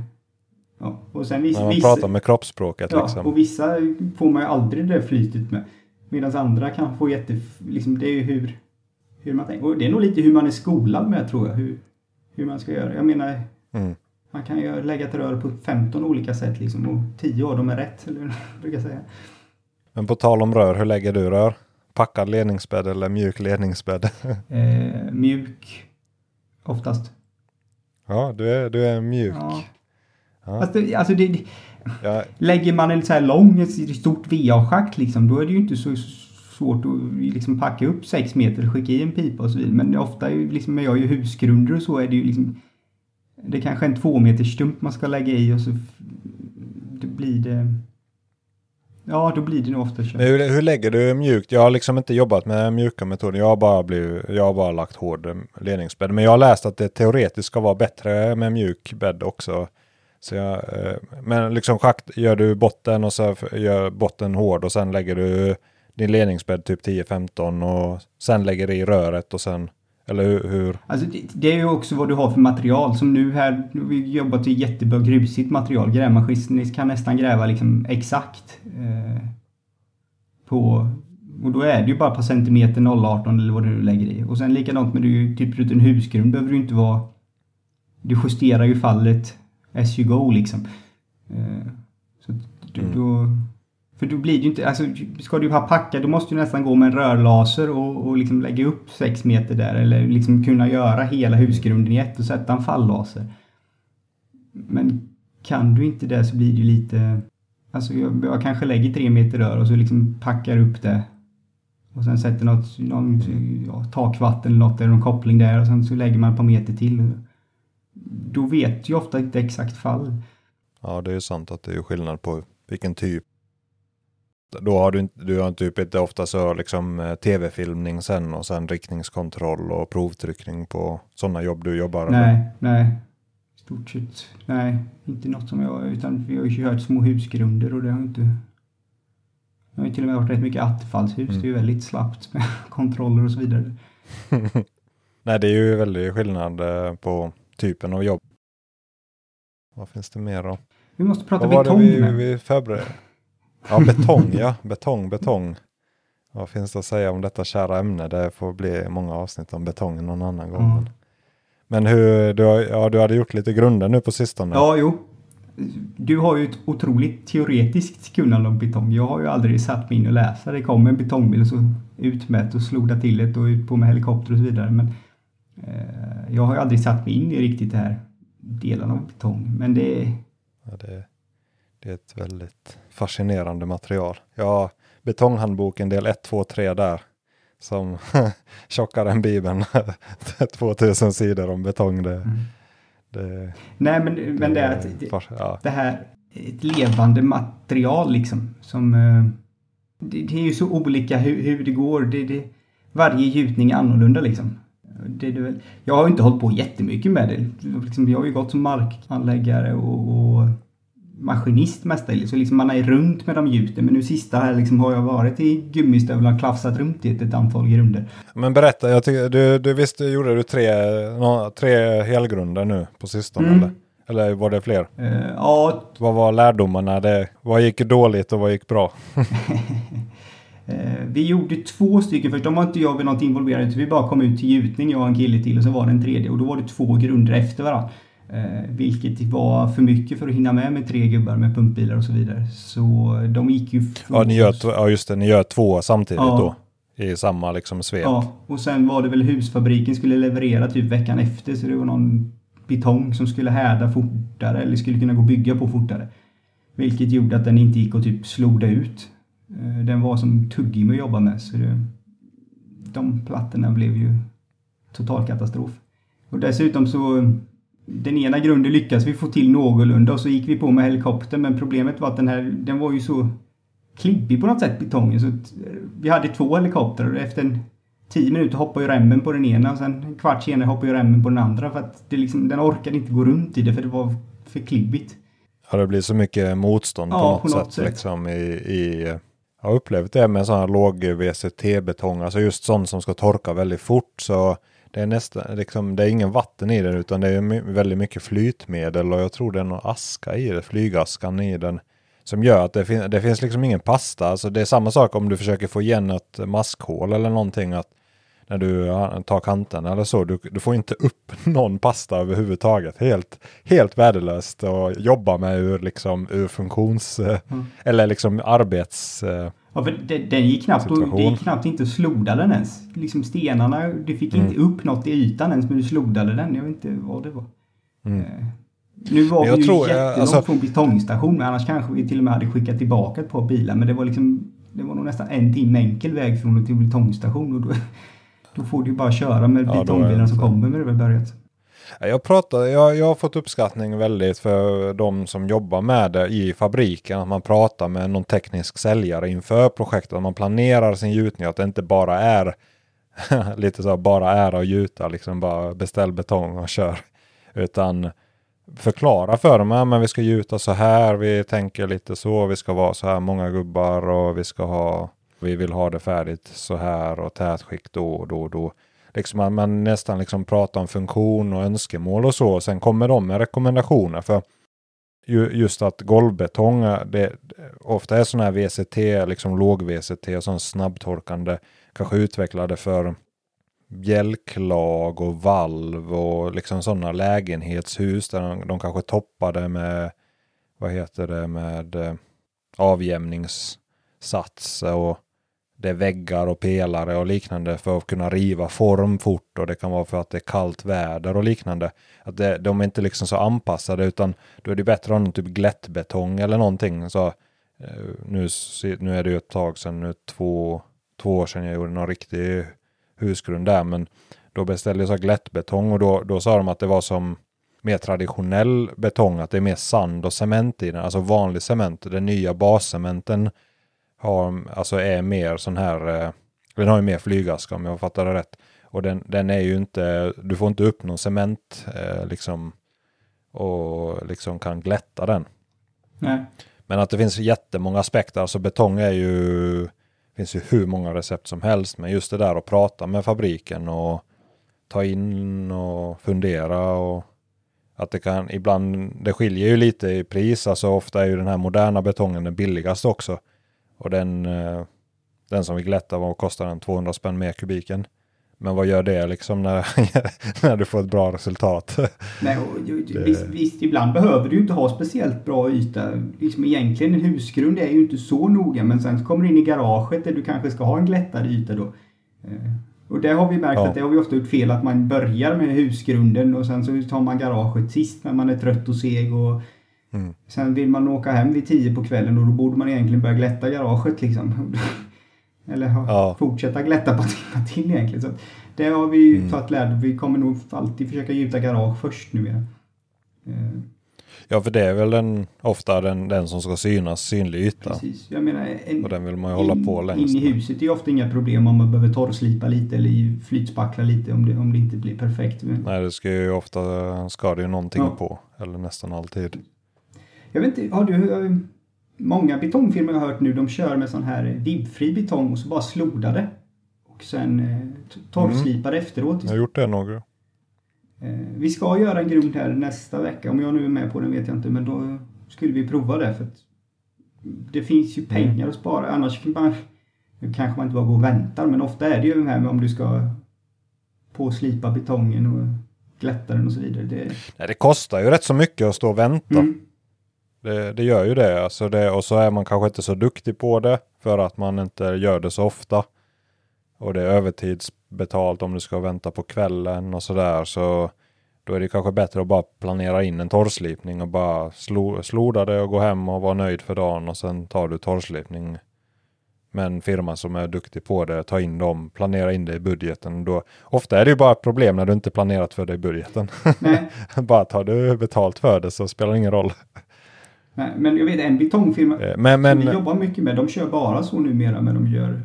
ja. och sen vissa, man pratar med kroppsspråket. Ja, liksom. och vissa får man ju aldrig det flytet med. Medan andra kan få jätte... Liksom, det är ju hur, hur man tänker. Och det är nog lite hur man är skolad med tror jag. Hur, hur man ska göra. Jag menar, mm. man kan ju lägga ett rör på 15 olika sätt liksom. Och 10 av dem är rätt, eller brukar jag säga. Men på tal om rör, hur lägger du rör? Packad ledningsbädd eller mjuk ledningsbädd? eh, mjuk, oftast. Ja, du är, du är mjuk. Ja. Ja. Alltså, det, alltså det, ja. Lägger man en så här lång, ett stort VA-schakt liksom, då är det ju inte så svårt att liksom packa upp sex meter och skicka i en pipa och så vidare. Men ofta, liksom, när jag gör husgrunder och så är det ju liksom det är kanske en två meters stump man ska lägga i och så blir det Ja, då blir det nog ofta kött. Hur, hur lägger du mjukt? Jag har liksom inte jobbat med mjuka metoder. Jag har bara, blivit, jag har bara lagt hård eh, ledningsbädd. Men jag har läst att det teoretiskt ska vara bättre med mjuk bädd också. Så jag, eh, men liksom schakt, gör du botten och så gör botten hård och sen lägger du din ledningsbädd typ 10-15 och sen lägger du i röret och sen eller hur? Alltså det, det, är ju också vad du har för material. Som nu här, vi jobbat i jättebra grusigt material. Grävmaskinist kan nästan gräva liksom exakt. Eh, på, och då är det ju bara på centimeter 0,18 eller vad du lägger i. Och sen likadant med du, typ runt en husgrund behöver du inte vara... Du justerar ju fallet as you go liksom. Eh, så du, mm. då, för då blir det ju inte, alltså ska du ha packa då måste du nästan gå med en rörlaser och, och liksom lägga upp sex meter där eller liksom kunna göra hela husgrunden i ett och sätta en falllaser. Men kan du inte det så blir det ju lite, alltså jag, jag kanske lägger tre meter rör och så liksom packar upp det och sen sätter något, någon ja, takvatten eller något eller någon koppling där och sen så lägger man ett par meter till. Då vet ju ofta inte exakt fall. Ja, det är ju sant att det är skillnad på vilken typ då har du, du har typ inte ofta så liksom eh, tv-filmning sen och sen riktningskontroll och provtryckning på sådana jobb du jobbar Nej, eller? nej. Stort sett, nej. Inte något som jag, utan vi har ju kört små husgrunder och det har inte... Det har ju till och med varit rätt mycket attefallshus. Mm. Det är ju väldigt slappt med kontroller och så vidare. nej, det är ju väldigt skillnad eh, på typen av jobb. Vad finns det mer då? Vi måste prata Vad var betong det vi, vi förberedde? Ja, betong ja. Betong, betong. Vad finns det att säga om detta kära ämne? Det får bli många avsnitt om betong någon annan gång. Mm. Men, hur, du, har, ja, du hade gjort lite grunder nu på sistone. Ja, jo. Du har ju ett otroligt teoretiskt kunnande om betong. Jag har ju aldrig satt mig in och läsa. Det kom en betongbil och så utmätt och sloda till det och ut på med helikopter och så vidare. Men eh, jag har ju aldrig satt mig in i riktigt det här delarna av betong. Men det, Ja, det, det är ett väldigt fascinerande material. Ja, betonghandboken del 1, 2, 3 där. Som tjockare än Bibeln. 2000 sidor om betong. Det, Mm. det, nej men, men det är att det, ja, det här ett levande material liksom. Som, eh, det, det är ju så olika hur, hur det går. Det, det, varje gjutning är annorlunda liksom. Det, det, väl- jag har ju inte hållit på jättemycket med det. Liksom, jag har ju gått som markanläggare och, och maskinist mestadels. Så liksom man är runt med de gjuten. Men nu sista här liksom har jag varit i gummistövlar och klafsat runt i ett, ett antal grunder. Men berätta, jag tycker, du, du visst gjorde du tre, tre helgrunder nu på sistone Mm. eller? Eller var det fler? Eh, ja, Vad var lärdomarna? Det, vad gick dåligt och vad gick bra? Eh, vi gjorde två stycken först. De var inte jag vid något involverad vi bara kom ut till gjutning, jag och en kille till och så var det en tredje och då var det två grunder efter varandra. Eh, vilket var för mycket för att hinna med med tre gubbar med pumpbilar och så vidare. Så de gick ju... Ja, ni gör, ja just det, ni gör två samtidigt Ja. då. I samma liksom svep. Ja, och sen var det väl husfabriken skulle leverera typ veckan efter så det var någon betong som skulle härda fortare eller skulle kunna gå att bygga på fortare. Vilket gjorde att den inte gick att typ sloda ut. Eh, Den var som tuggummi att jobba med så det, de plattorna blev ju total katastrof. Och dessutom så den ena grunden lyckades vi få till någorlunda och så gick vi på med helikopter men problemet var att den här den var ju så klibbig på något sätt betongen så att eh, vi hade två helikoptrar och efter en tio minuter hoppade ju remmen på den ena och sen en kvart senare hoppade ju remmen på den andra för att det liksom, den orkade inte gå runt i det för det var för klibbigt. Ja, det blir så mycket motstånd på, Ja, något på något sätt, sätt. Liksom i, i, jag har upplevt det med här låg VCT-betong, alltså just sån som ska torka väldigt fort. Så det är nästan, liksom, det är ingen vatten i den utan det är väldigt mycket flytmedel och jag tror det är någon aska i det, flygaskan i den. Som gör att det, fin- det finns liksom ingen pasta. Alltså det är samma sak om du försöker få igen ett maskhål eller någonting. att när du tar kanten eller så. Du, du får inte upp någon pasta överhuvudtaget. Helt, helt värdelöst att jobba med ur, liksom, ur funktions... eh, Mm. Eller liksom arbets... Ja, för det, den gick knappt, och, det gick knappt inte att sloda den ens. Liksom stenarna, du fick inte Mm. upp något i ytan ens men du slodade den. Jag vet inte vad det var. Mm. Eh, Nu var vi ju tror, eh, jättelångt alltså- från betongstation men annars kanske vi till och med hade skickat tillbaka ett par bilar. Men det var liksom Det var nog nästan en timme enkel väg från och till betongstation och då, då får du ju bara köra med Ja, betongbilarna som inte- kommer med det väl börjat. Jag, pratar, jag, jag har fått uppskattning väldigt för de som jobbar med det i fabriken. Att man pratar med någon teknisk säljare inför projektet. Att man planerar sin gjutning. Att det inte bara är lite så bara är att gjuta. Liksom bara beställ betong och kör. Utan förklara för dem. Ja, men vi ska gjuta så här. Vi tänker lite så. Vi ska vara så här många gubbar och vi ska ha. Vi vill ha det färdigt så här och tätskikt då och då och då liksom man, man nästan liksom pratar om funktion och önskemål och så. Och sen kommer de med rekommendationer. För ju, just att golvbetong, eh, det, eh, ofta är sådana här VCT, liksom låg VCT och sån snabbtorkande, kanske utvecklade för bjälklag och valv och liksom sådana lägenhetshus där de, de kanske toppade med, vad heter det, med eh, avjämningssats och det är väggar och pelare och liknande för att kunna riva form fort och det kan vara för att det är kallt väder och liknande. Att det, de är inte liksom så anpassade utan då är det bättre att ha någon typ glättbetong eller någonting. Så, eh, nu, nu är det ju ett tag sedan, nu två, två år sedan jag gjorde någon riktig husgrund där men då beställde jag så glättbetong och då, då sa de att det var som mer traditionell betong, att det är mer sand och cement i den, alltså vanlig cement. Den nya bascementen har, alltså är mer sån här, eh, den har ju mer flygaska om jag fattar det rätt. Och den, den är ju inte, du får inte upp någon cement eh, liksom och liksom kan glätta den. Nej. Men att det finns jättemånga aspekter, alltså betong är ju, finns ju hur många recept som helst, men just det där att prata med fabriken och ta in och fundera och Att det kan ibland, det skiljer ju lite i pris, alltså ofta är ju den här moderna betongen den billigaste också. Och den, eh, den som vi glättar vad kostar den 200 spänn mer kubiken. Men vad gör det liksom när, när du får ett bra resultat? Nej, och, det... visst, visst, ibland behöver du inte ha speciellt bra yta. Liksom egentligen en husgrund är ju inte så noga men sen kommer du in i garaget där du kanske ska ha en glättad yta då. Eh, och där har vi märkt ja. att det har vi ofta gjort fel att man börjar med husgrunden och sen så tar man garaget sist när man är trött och seg och mm. sen vill man åka hem vid tio på kvällen och då borde man egentligen börja glätta garaget liksom. Eller ja. fortsätta glätta på timmar till egentligen. Så det har vi mm. tagit lärdom Vi kommer nog alltid försöka gjuta garage först nu. Eh. Ja, för det är väl den, ofta den, den som ska synas, synlig yta. Precis. Jag menar, en, och den vill man ju hålla på längst. In i huset är ju ofta inga problem om man behöver torrslipa lite eller flytspackla lite om det, om det inte blir perfekt. Nej, det ska ju ofta, ska det ju någonting ja. på. Eller nästan alltid. Jag vet inte, har du Många betongfirmor jag har hört nu, de kör med sån här vibbfri betong och så bara slodar det. Och sen eh, torrslipar mm. efteråt. Jag har gjort det några. Eh, vi ska göra en grund här nästa vecka. Om jag nu är med på den vet jag inte, men då skulle vi prova det. För det finns ju pengar mm. att spara. Annars kan man, kanske man inte bara går och väntar, men ofta är det ju det här med om du ska påslipa betongen och glätta den och så vidare. Det, Nej, det kostar ju rätt så mycket att stå och vänta. Mm. Det, det, gör ju det. Alltså det. Och så är man kanske inte så duktig på det för att man inte gör det så ofta. Och det är övertidsbetalt om du ska vänta på kvällen och sådär. Så då är det kanske bättre att bara planera in en torrslipning och bara slo, sloda det och gå hem och vara nöjd för dagen och sen tar du torrslipning med en firma som är duktig på det, ta in dem, planera in det i budgeten. Då, ofta är det ju bara ett problem när du inte planerat för det i budgeten. bara tar du betalt för det så spelar det ingen roll. Nej, men jag vet en betongfirma eh, men, men, som vi jobbar mycket med, de kör bara så numera, men de gör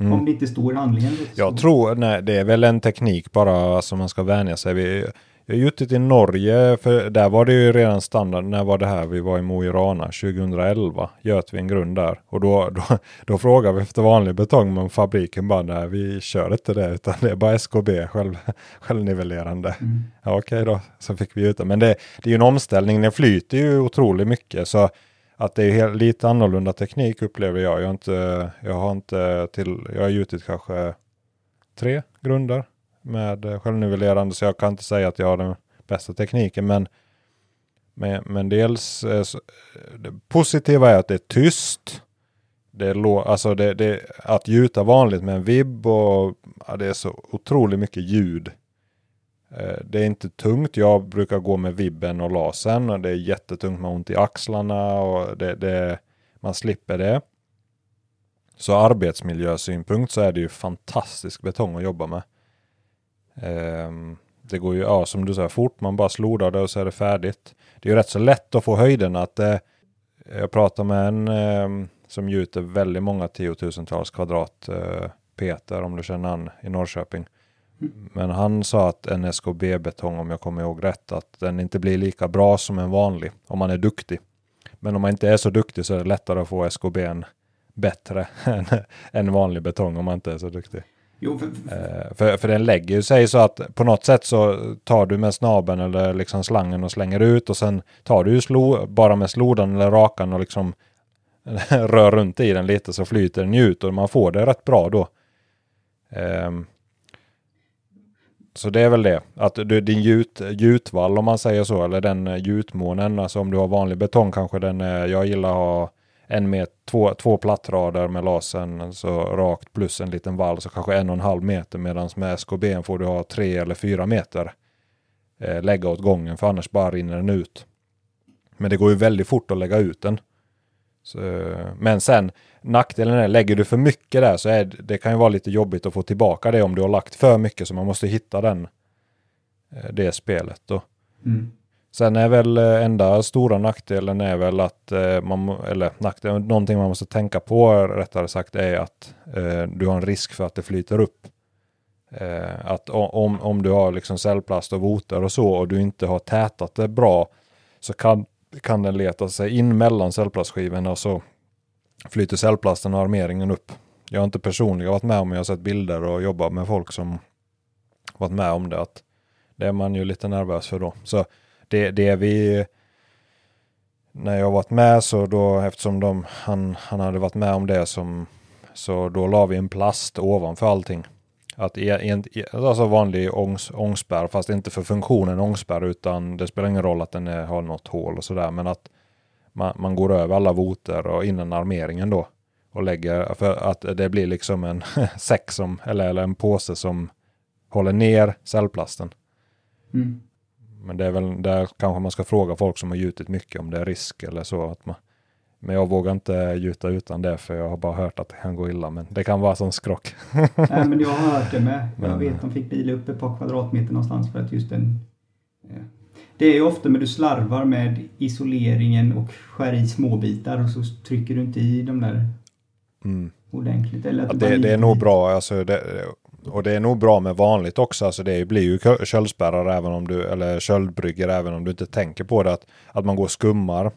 Mm. Om det inte står i handlingen. Jag tror, nej, det är väl en teknik bara som man ska vänja sig vid. Jag har gjort det i Norge, för där var det ju redan standard. När var det här? Vi var i Mo i Rana 2011. Göt vi en grund där. Och då, då, då frågade vi efter vanlig betong, men fabriken bara nej, vi kör inte det, utan det är bara SKB, själv, självnivellerande. Mm. Ja, Okej då, så fick vi ut det. Men det, det är ju en omställning, den flyter ju otroligt mycket. Så att det är lite annorlunda teknik upplever jag. Jag har inte, jag har inte till, jag har gjutit kanske tre grunder med självnivellerande så jag kan inte säga att jag har den bästa tekniken. Men, men, men dels eh, så, eh, det positiva är att det är tyst. Det är alltså det, det, att gjuta vanligt med en vibb och ja, det är så otroligt mycket ljud. Eh, det är inte tungt. Jag brukar gå med vibben och lasern och det är jättetungt med ont i axlarna och det, det, man slipper det. Så arbetsmiljösynpunkt så är det ju fantastisk betong att jobba med. Ehm, det går ju, ja, som du säger, fort. Man bara slodar det och så är det färdigt. Det är ju rätt så lätt att få höjden att eh, jag pratar med en eh, som gjuter väldigt många tiotusentals kvadrat eh, Peter, om du känner han i Norrköping. Men han sa att en SKB-betong, om jag kommer ihåg rätt, att den inte blir lika bra som en vanlig om man är duktig. Men om man inte är så duktig så är det lättare att få SKB bättre än en vanlig betong om man inte är så duktig. Jo, för, eh, för, för den lägger ju sig så att på något sätt så tar du med snabeln eller liksom slangen och slänger ut och sen tar du slo, bara med slodan eller rakan och liksom rör runt i den lite så flyter den ut och man får det rätt bra då. Um, så det är väl det, att du, din gjut, gjutvall om man säger så, eller den gjutmånen, alltså om du har vanlig betong kanske den jag gillar att ha en meter, två, två plattrader med lasern så rakt plus en liten vall så kanske en och en halv meter medan med SKB får du ha tre eller fyra meter eh, lägga åt gången för annars bara rinner den ut. Men det går ju väldigt fort att lägga ut den. Så, men sen nackdelen är, lägger du för mycket där så är det kan ju vara lite jobbigt att få tillbaka det om du har lagt för mycket så man måste hitta den eh, det spelet då. Mm. Sen är väl eh, enda stora nackdelen är väl att eh, man, eller nackdelen, någonting man måste tänka på rättare sagt är att eh, du har en risk för att det flyter upp. Eh, att om, om du har liksom cellplast och voter och så och du inte har tätat det bra så kan, kan den leta sig in mellan cellplastskivorna och så flyter cellplasten och armeringen upp. Jag har inte personligen varit med om, jag har sett bilder och jobbat med folk som varit med om det. Att det är man ju lite nervös för då. Så det, det vi när jag varit med så då eftersom de, han, han hade varit med om det som så då la vi en plast ovanför allting. Att e, en, e, alltså vanlig ångs, ångspärr fast inte för funktionen ångspärr utan det spelar ingen roll att den är, har något hål och sådär men att man, man, går över alla voter och innan armeringen då och lägger för att det blir liksom en säck som eller, eller en påse som håller ner cellplasten. Mm. Men det är väl där kanske man ska fråga folk som har gjutit mycket om det är risk eller så. Att man, men jag vågar inte gjuta utan det för jag har bara hört att det kan gå illa. Men det kan vara som skrock. Nej men jag har hört det med. Jag men, vet de fick bila upp ett par kvadratmeter någonstans för att just den det är ju ofta när du slarvar med isoleringen och skär i småbitar och så trycker du inte i de där mm. ordentligt. Eller ja, det, det är nog bra. Alltså det, och det är nog bra med vanligt också. Alltså det blir ju köldspärrar även om du, eller köldbrygger även om du inte tänker på det. Att, att man går och skummar.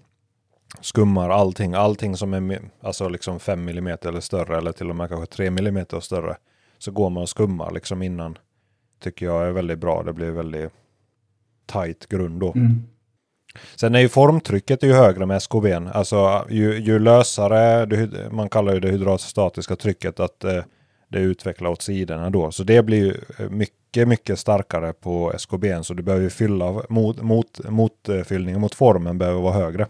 Skummar allting, allting som är alltså liksom 5 mm eller större eller till och med kanske 3 mm och större. Så går man och skummar liksom innan. Tycker jag är väldigt bra. Det blir väldigt tight grund då. Mm. Sen är ju formtrycket ju högre med SKB. Alltså ju, ju lösare, man kallar ju det hydraulstatiska trycket, att eh, det utvecklar åt sidorna då. Så det blir ju eh, mycket, mycket starkare på SKB. Så du behöver fylla mot, mot, motfyllningen mot formen behöver vara högre.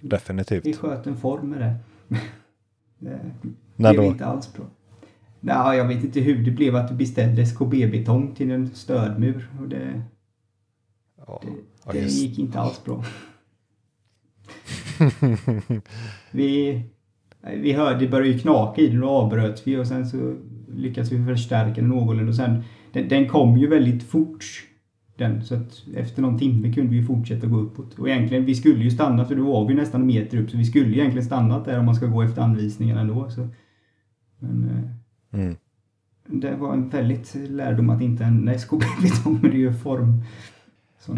Definitivt. Vi sköt en form med det. det När blev inte alls bra. Nej, jag vet inte hur det blev att du beställde SKB-betong till en stödmur. Och det, ja, det, det gick inte alls bra. vi, vi hörde det började knaka i den och avbröt vi och sen så lyckades vi förstärka den någorlunda. Och sen, den, den kom ju väldigt fort. Den, så att efter någon timme kunde vi fortsätta gå uppåt. Och egentligen, vi skulle ju stanna för då var vi nästan en meter upp. Så vi skulle ju egentligen stannat där om man ska gå efter anvisningarna ändå. Så. Men eh, mm. det var en väldigt lärdom att inte en SKB-betong, men det är ju form.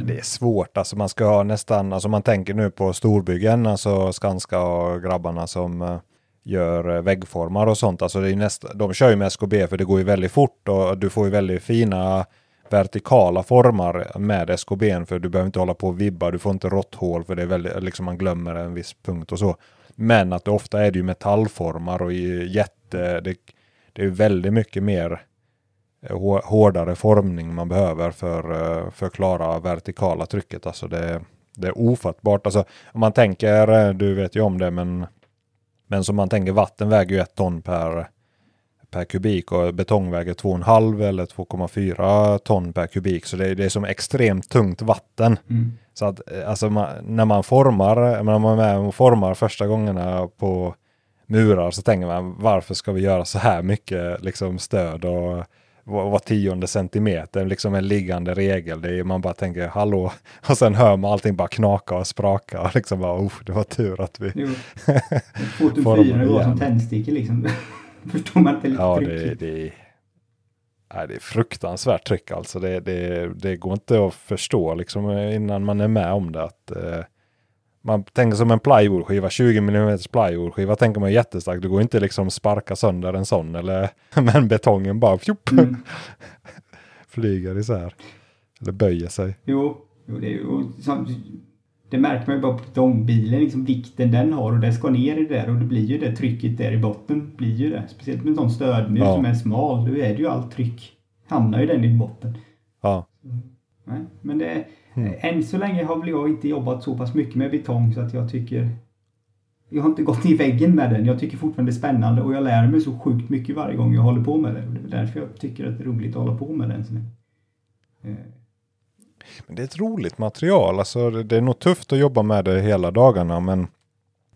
Det är svårt, alltså man ska ha nästan, alltså man tänker nu på storbyggen, alltså Skanska och grabbarna som eh, gör eh, väggformar och sånt. Alltså det är nästa, de kör ju med SKB för det går ju väldigt fort och du får ju väldigt fina vertikala formar med SKB för du behöver inte hålla på och vibba. Du får inte råtthål för det är väldigt, liksom man glömmer en viss punkt och så. Men att det ofta är det ju metallformar och jätte, det, det är väldigt mycket mer eh, hårdare formning man behöver för, eh, för att klara vertikala trycket. Alltså det, det är ofattbart. Alltså om man tänker, du vet ju om det, men men som man tänker, vatten väger ju ett ton per, per kubik och betong väger 2,5 eller 2,4 ton per kubik. Så det är, det är som extremt tungt vatten. Mm. Så att eh, alltså man, när man formar, när man är med och formar första gångerna på murar så tänker man varför ska vi göra så här mycket liksom stöd och var, var tionde centimeter, liksom en liggande regel. Det är, man bara tänker hallå, och sen hör man allting bara knaka och spraka. Och liksom bara, oh, det var tur att vi... Jo. 2004 var som tändstickor liksom. Förstår man inte lite Ja, det, det, nej, det är fruktansvärt tryck alltså. Det, det, det går inte att förstå liksom innan man är med om det. Att, eh, man tänker som en plywoodskiva, 20 mm plywoodskiva tänker man jättestarkt. Det går inte liksom sparka sönder en sån eller men betongen bara fjupp, mm. flyger isär. Eller böjer sig. Jo, det, och, det märker man ju bara på betongbilen, liksom vikten den har och det ska ner i det där och det blir ju det trycket där i botten. blir ju det. Speciellt med en sån stödmur ja. som är smal, då är det ju allt tryck. Hamnar ju den i botten. Ja. Nej, men det Mm. Än så länge har väl jag inte jobbat så pass mycket med betong så att jag tycker jag har inte gått i väggen med den. Jag tycker fortfarande det är spännande och jag lär mig så sjukt mycket varje gång jag håller på med det. det är därför jag tycker att det är roligt att hålla på med den. Eh. Men det är ett roligt material. Alltså, det är nog tufft att jobba med det hela dagarna. Men,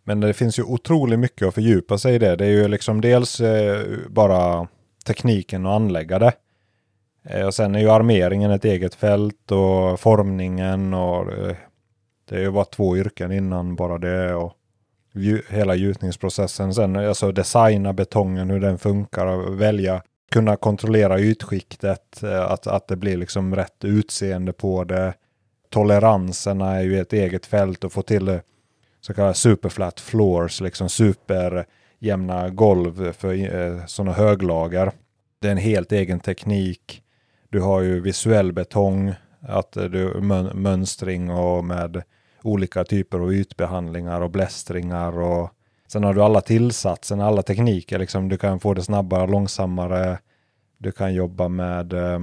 men det finns ju otroligt mycket att fördjupa sig i det. Det är ju liksom dels eh, bara tekniken och anlägga det. Eh, och sen är ju armeringen ett eget fält och formningen och eh, det är ju bara två yrken innan bara det och hela gjutningsprocessen. Sen alltså designa betongen, hur den funkar och välja, kunna kontrollera ytskiktet, eh, att, att det blir liksom rätt utseende på det. Toleranserna är ju ett eget fält och få till så kallade superflat floors, liksom superjämna golv för sådana höglager. Det är en helt egen teknik. Du har ju visuell betong, Att du mönstring och med olika typer av ytbehandlingar och blästringar och sen har du alla tillsatser, alla tekniker. Liksom, du kan få det snabbare, långsammare. Du kan jobba med eh,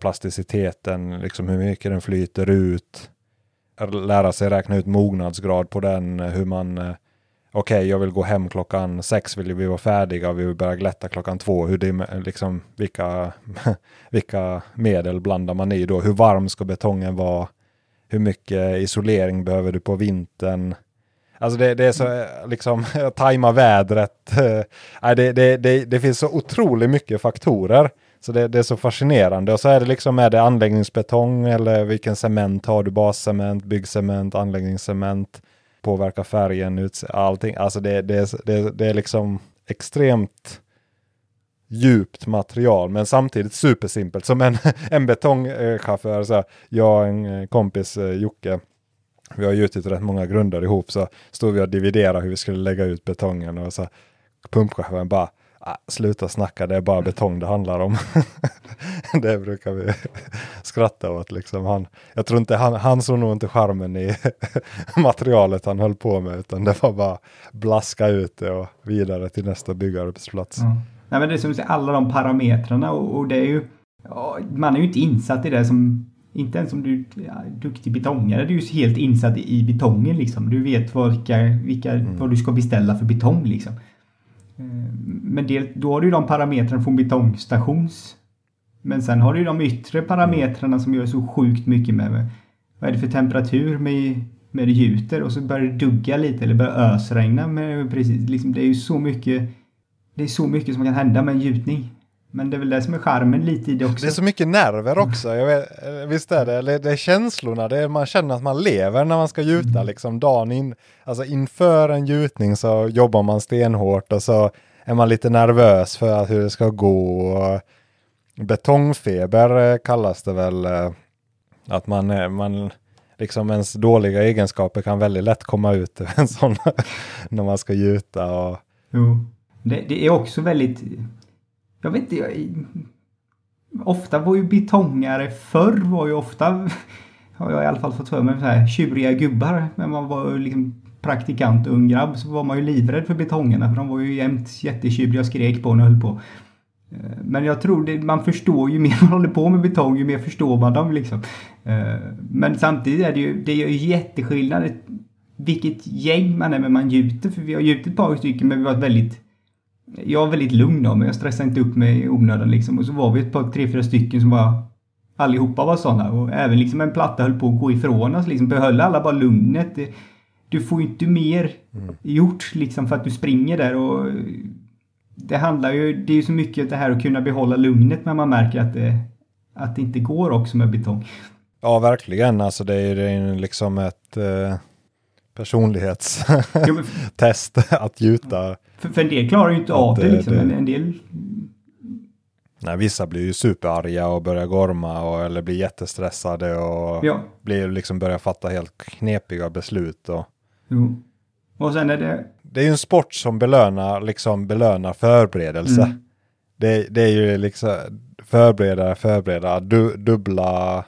plasticiteten, liksom hur mycket den flyter ut. Lära sig räkna ut mognadsgrad på den, hur man eh, okej, okay, jag vill gå hem klockan sex, vill vi vara färdiga, vi vill börja glätta klockan två. Hur det, liksom, vilka, vilka medel blandar man i då? Hur varm ska betongen vara? Hur mycket isolering behöver du på vintern? Alltså det, det är så, eh, liksom, tajma vädret. det, det, det, det finns så otroligt mycket faktorer. Så det, det, är så fascinerande. Och så är det liksom, är det anläggningsbetong eller vilken cement har du? Bascement, byggcement, anläggningscement påverkar färgen, allting. Alltså det, det, det, det är liksom extremt djupt material men samtidigt supersimpelt. Som en, en betongchaufför, så jag och en eh, kompis eh, Jocke, vi har gjutit rätt många grundar ihop så stod vi och dividerade hur vi skulle lägga ut betongen och så pumpchauffören bara Ah, sluta snacka, det är bara betong det handlar om. det brukar vi skratta åt. Liksom. Han, jag tror inte, han, han såg nog inte charmen i materialet han höll på med, utan det var bara blaska ut det och vidare till nästa byggarbetsplats. Mm. Nej, men det är som alla de parametrarna och, och det är ju, man är ju inte insatt i det som inte ens om du är duktig betongare, du är ju helt insatt i betongen liksom. Du vet vilka, vilka, mm. vad du ska beställa för betong liksom. Eh, men det, då har du ju de parametrarna från betongstations. Men sen har du ju de yttre parametrarna som gör så sjukt mycket med vad är det för temperatur med, med det gjuter och så börjar det dugga lite eller börjar ösregna. Med, precis, liksom, det är ju så mycket det är så mycket som kan hända med en gjutning. Men det är väl det som är charmen lite i det också. Det är så mycket nerver också. Jag vet, visst är det, det är känslorna, det är, man känner att man lever när man ska gjuta mm. liksom dagen in. Alltså inför en gjutning så jobbar man stenhårt och så är man lite nervös för hur det ska gå. Betongfeber kallas det väl. Eh, att man, man liksom ens dåliga egenskaper kan väldigt lätt komma ut en sån när man ska gjuta. Och... Jo. Det, det, är också väldigt jag vet inte, jag, ofta var ju betongare förr var ju ofta, har jag i alla fall fått för mig, så här, tjuriga gubbar. När man var liksom praktikant ung grabb så var man ju livrädd för betongerna för de var ju jämt jättetjuriga och skrek på en och höll på. Eh, men jag tror det, man förstår ju mer man håller på med betong ju mer förstår man dem liksom. Eh, men samtidigt är det ju, det är ju jätteskillnad vilket gäng man är med man gjuter. För vi har gjutit ett par stycken men vi var väldigt jag är väldigt lugn då, men jag stressar inte upp mig i onödan liksom. Och så var vi ett par, tre, fyra stycken som var allihopa var sådana och även liksom en platta höll på att gå ifrån oss liksom. Behöll alla bara lugnet. Du får ju inte mer mm. gjort liksom för att du springer där och det handlar ju, det är ju så mycket det här att kunna behålla lugnet men man märker att det, att det inte går också med betong. Ja, verkligen. Alltså det är ju liksom ett eh, personlighetstest att gjuta för, för en del klarar ju inte av det, liksom. Det, en del... Nej, vissa blir ju superarga och börjar gorma och, eller blir jättestressade och ja. blir liksom börjar fatta helt knepiga beslut. Och... Jo. Och sen är det... Det är ju en sport som belönar, liksom belönar förberedelse. Mm. Det, det är ju liksom förbereda, förbereda, du, dubbla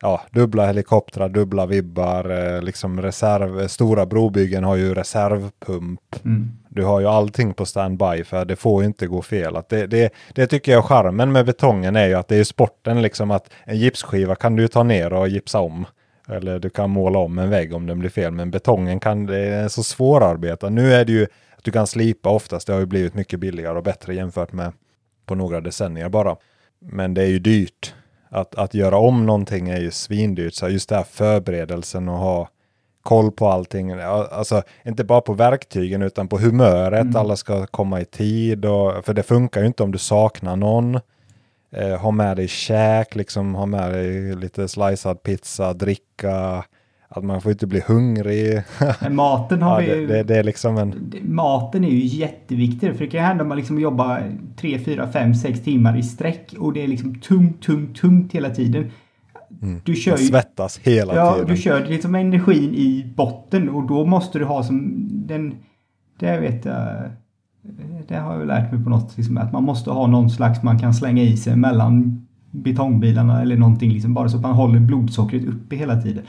ja, dubbla helikoptrar, dubbla vibbar, eh, liksom reserv, stora brobyggen har ju reservpump. Mm. Du har ju allting på standby för det får ju inte gå fel. Att det, det, det tycker jag är charmen med betongen är ju att det är sporten liksom att en gipsskiva kan du ta ner och gipsa om. Eller du kan måla om en vägg om den blir fel. Men betongen kan, det är så svårarbeta. Nu är det ju att du kan slipa oftast. Det har ju blivit mycket billigare och bättre jämfört med på några decennier bara. Men det är ju dyrt att, att göra om någonting är ju svindyrt. Så just det här förberedelsen och ha koll på allting. Alltså inte bara på verktygen utan på humöret. Mm. Alla ska komma i tid. Och, för det funkar ju inte om du saknar någon. Eh, ha med dig käk, liksom ha med dig lite slicead pizza, dricka. Att man får inte bli hungrig. maten har ja, vi ju... Det, det, är liksom en... Maten är ju jätteviktig. För det kan hända att man liksom jobbar 3, 4, 5, 6 timmar i sträck och det är liksom tungt, tungt, tungt hela tiden. Mm. Du kör ju, svettas hela ja, tiden. Du kör liksom energin i botten och då måste du ha som den... Det vet jag... Det har jag lärt mig på något liksom, att man måste ha någon slags man kan slänga i sig mellan betongbilarna eller någonting liksom bara så att man håller blodsockret uppe hela tiden.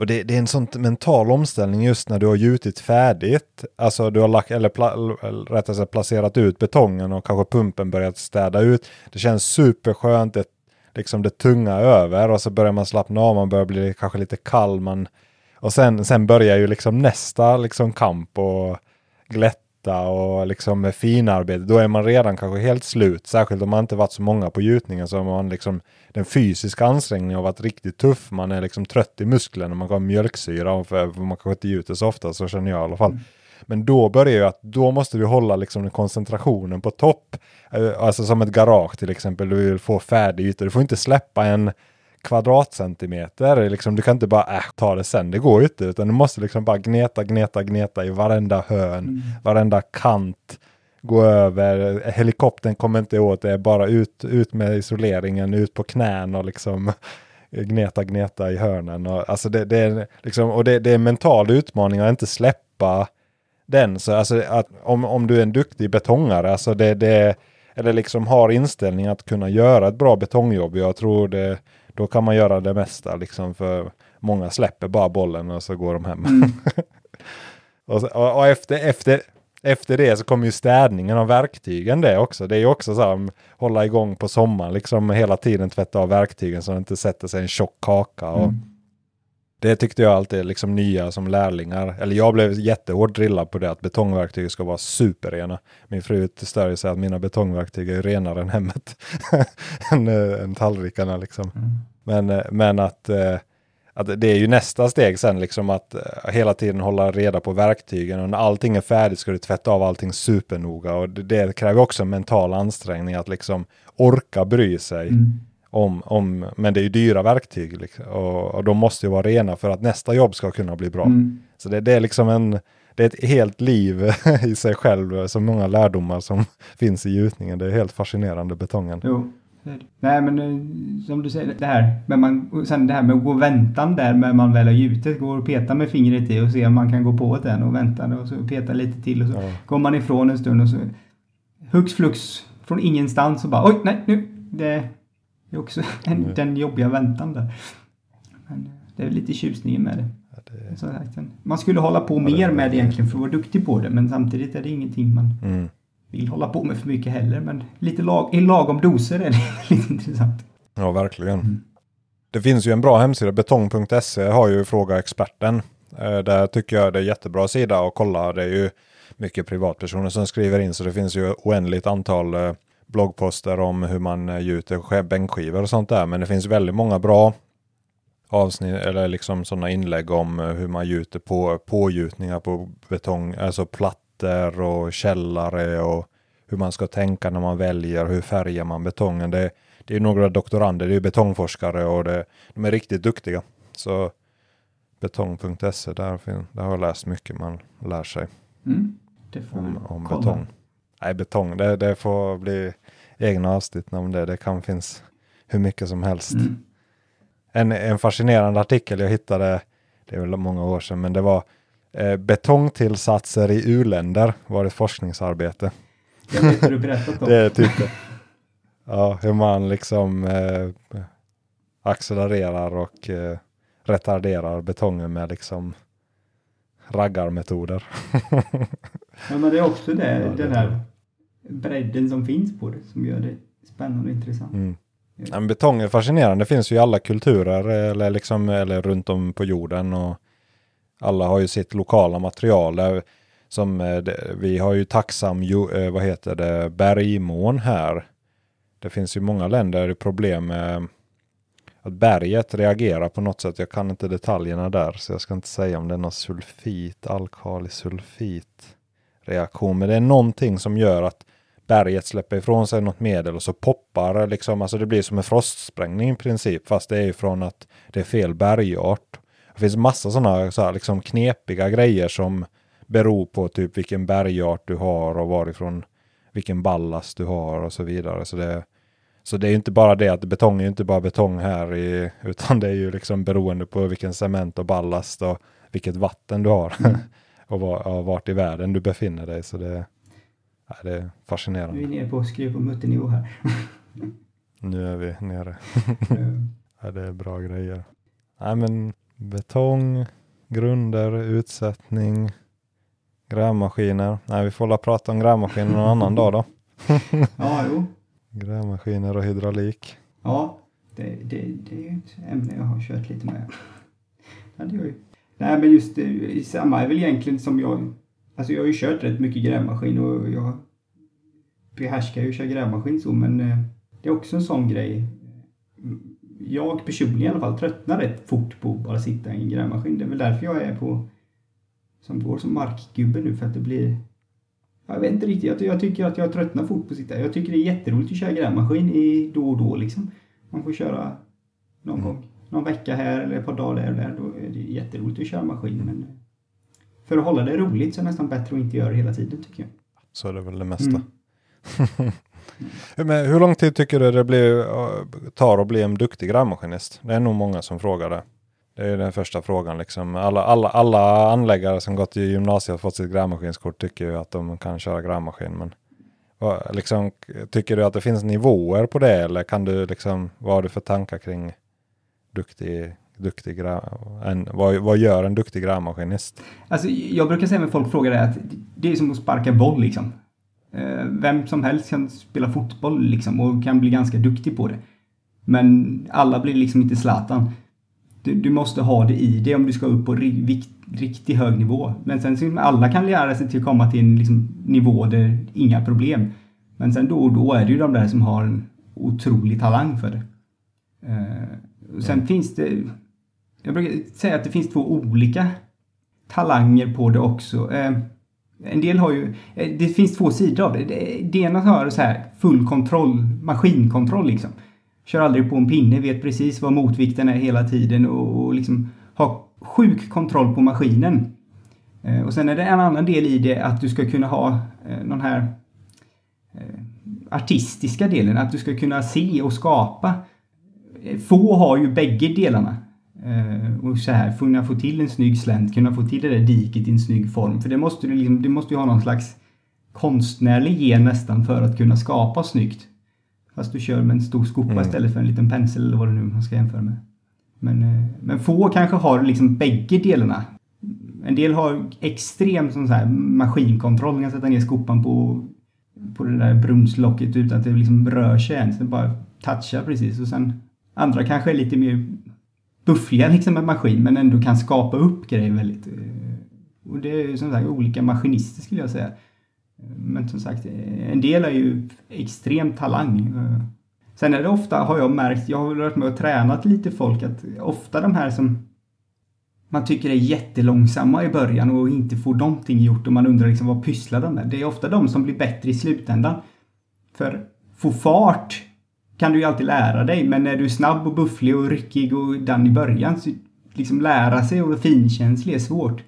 Och det, det, är en sån mental omställning just när du har gjutit färdigt. Alltså du har lagt, eller pla, rättare sagt placerat ut betongen och kanske pumpen börjat städa ut. Det känns superskönt, det, liksom det tunga över och så börjar man slappna av, man börjar bli kanske lite kall. Man, och sen, sen börjar ju liksom nästa liksom kamp och glätt yta och liksom med finarbete, då är man redan kanske helt slut. Särskilt om man inte varit så många på gjutningen så har man liksom den fysiska ansträngningen har varit riktigt tuff. Man är liksom trött i musklerna, man har mjölksyra för man kanske inte gjuter så ofta, så känner jag i alla fall. Mm. Men då börjar ju att då måste du hålla liksom koncentrationen på topp. Eh, alltså som ett garage till exempel, du vill få färdig yta. Du får inte släppa en kvadratcentimeter. Liksom, du kan inte bara äh, ta det sen, det går ju inte. Utan du måste liksom bara gneta, gneta, gneta i varenda hörn, mm. varenda kant. Gå över, helikoptern kommer inte åt det, bara ut, ut med isoleringen, ut på knän och liksom gneta, gneta i hörnen. Och, alltså det, det är, liksom, och det, det är en mental utmaning att inte släppa den. Så alltså att om, om du är en duktig betongare, alltså det, det eller liksom har inställning att kunna göra ett bra betongjobb. Jag tror det, då kan man göra det mesta liksom för många släpper bara bollen och så går de hem. Mm. och, och, och, efter, efter, efter det så kommer ju städningen av verktygen det också. Det är ju också så här, hålla igång på sommaren, liksom hela tiden tvätta av verktygen så det inte sätter sig en tjock kaka. Och, mm. Det tyckte jag alltid liksom nya som lärlingar. Eller jag blev jättehårt drillad på det att betongverktyg ska vara superrena. Min fru stör sig att mina betongverktyg är renare än hemmet. än, äh, än tallrikarna liksom. Mm. Men, äh, men att, äh, att det är ju nästa steg sen liksom att hela tiden hålla reda på verktygen. Och när allting är färdigt ska du tvätta av allting supernoga. Och det, det kräver också en mental ansträngning att liksom orka bry sig. Mm om, om, men det är ju dyra verktyg liksom, och, och de måste ju vara rena för att nästa jobb ska kunna bli bra. Mm. Så det, det, är liksom en, det är ett helt liv i sig själv, så många lärdomar som finns i gjutningen. Det är helt fascinerande betongen. Jo. Nej men eh, som du säger, det här med man, sen det här med att gå väntan där när man väl har gjutit, går och petar med fingret i och ser om man kan gå på den och vänta och så peta lite till och så ja. går man ifrån en stund och så hux flux från ingenstans och bara oj nej nu det det är också en, mm. den jobbiga väntan där. Men eh, det är lite tjusningen med det. Ja, det... Man skulle hålla på ja, mer det... med det egentligen för att vara duktig på det men samtidigt är det ingenting man mm. vill hålla på med för mycket heller. Men lite lag, i lagom doser är det lite intressant. Ja, verkligen. Mm. Det finns ju en bra hemsida, betong.se har ju Fråga Experten. Eh, där tycker jag det är jättebra sida att kolla. Det är ju mycket privatpersoner som skriver in så det finns ju oändligt antal eh, bloggposter om hur man eh, gjuter bänkskivor och sånt där. Men det finns väldigt många bra avsnitt eller liksom sådana inlägg om eh, hur man gjuter på pågjutningar på betong, alltså plattor och källare och hur man ska tänka när man väljer, hur färgar man betongen. Det, det är några doktorander, det är betongforskare och det, de är riktigt duktiga. Så betong.se, där, där har jag läst mycket man lär sig mm, om, om betong. Nej, betong, det, det får bli egna avsnitt om det. Det kan finnas hur mycket som helst. Mm. En, en fascinerande artikel jag hittade, det är väl många år sedan, men det var eh, betongtillsatser i uländer var ett forskningsarbete. Jag vet du berättat om. det är typ ja, hur man liksom eh, accelererar och eh, retarderar betongen med liksom raggarmetoder. ja, men det är också det, ja, den här bredden som finns på det som gör det spännande och intressant. Mm. Ja, betong är fascinerande, det finns ju i alla kulturer eller, liksom, eller runt om på jorden och alla har ju sitt lokala material. Som, eh, vi har ju tacksam, eh, vad heter det, bergmån här. Det finns ju många länder i problem med att berget reagerar på något sätt. Jag kan inte detaljerna där så jag ska inte säga om det är någon sulfit, alkalisulfit reaktion. Men det är någonting som gör att berget släpper ifrån sig något medel och så poppar liksom, alltså det blir som en frostsprängning i princip, fast det är ju från att det är fel bergart. Det finns massa sådana så här, liksom knepiga grejer som beror på typ vilken bergart du har och varifrån vilken ballast du har och så vidare. Så det, så det är ju inte bara det att betong är ju inte bara betong här i, utan det är ju liksom beroende på vilken cement och ballast och vilket vatten du har mm. och, var, och vart i världen du befinner dig. Så det, Ja, det är fascinerande. Vi är nere på att skriva på mutternivå här. Nu är vi nere. Ja, det är bra grejer. Nej, men betong, grunder, utsättning, grävmaskiner. Nej, vi får la prata om grävmaskiner någon annan dag då. ja, jo. Grävmaskiner och hydraulik. Ja, det, det, det är ett ämne jag har kört lite med. Ja, det gör ju. Nej, men just det, samma är väl egentligen som jag. Alltså jag har ju kört rätt mycket grävmaskin och jag behärskar ju att köra grävmaskin så, men eh, det är också en sån grej. Jag personligen i alla fall tröttnar rätt fort på att bara sitta i en grävmaskin. Det är väl därför jag är på som går som markgubbe nu för att det blir jag vet inte riktigt. Jag, jag tycker att jag tröttnar fort på att sitta. Jag tycker det är jätteroligt att köra grävmaskin i då och då liksom. Man får köra någon Mm. gång, någon vecka här eller ett par dagar där och där. Då är det jätteroligt att köra maskin. Men för att hålla det roligt så är det nästan bättre att inte göra det hela tiden tycker jag. Så är det väl det mesta. Mm. Men hur lång tid tycker du det blir, tar att bli en duktig grävmaskinist? Det är nog många som frågar det. Det är den första frågan. Liksom. Alla, alla, alla anläggare som gått i gymnasiet och fått sitt grävmaskinskort tycker ju att de kan köra grävmaskin. Men liksom, tycker du att det finns nivåer på det eller kan du liksom, vad har du för tankar kring duktig, duktig gräv, en, vad, vad gör en duktig grävmaskinist? Alltså, jag brukar säga när folk frågar det att det är som att sparka boll liksom. Eh, Vem som helst kan spela fotboll liksom och kan bli ganska duktig på det. Men alla blir liksom inte Zlatan. Du, du måste ha det i dig om du ska upp på riktigt hög nivå. Men sen alla kan lära sig till att komma till en liksom, nivå där inga problem. Men sen då och då är det ju de där som har en otrolig talang för det. Eh, sen finns det... Jag brukar säga att det finns två olika talanger på det också. Eh, en del har ju, eh, det finns två sidor av det. Det, ena har så här full kontroll, maskinkontroll liksom. Kör aldrig på en pinne, vet precis vad motvikten är hela tiden och, och liksom har sjuk kontroll på maskinen. Eh, och sen är det en annan del i det att du ska kunna ha den här artistiska delen, att du ska kunna se och skapa. Få har ju bägge delarna. Eh, och så här, kunna få till en snygg slänt, kunna få till det där diket i en snygg form. För det måste du liksom, du måste ju ha någon slags konstnärlig gen nästan för att kunna skapa snyggt. Fast du kör med en stor skopa Mm. istället för en liten pensel eller vad det nu man ska jämföra med. Men, eh, men få kanske har liksom bägge delarna. En del har extrem sån så här maskinkontroll. Kan sätta ner skopan på, på det där bromslocket utan att det liksom rör sig ens. Det bara touchar precis. Och sen andra kanske är lite mer buffliga liksom med maskin men ändå kan skapa upp grejer väldigt. Eh, och det är som sagt olika maskinister skulle jag säga. Men som sagt, eh, en del är ju extrem talang. Eh, sen är det ofta, har jag märkt, jag har väl varit med och tränat lite folk, att ofta de här som man tycker är jättelångsamma i början och inte får någonting gjort och man undrar liksom vad pysslar de med? Det är ofta de som blir bättre i slutändan. För få fart kan du ju alltid lära dig, men när du är snabb och bufflig och ryckig och den i början så liksom lära sig och vara finkänslig är svårt.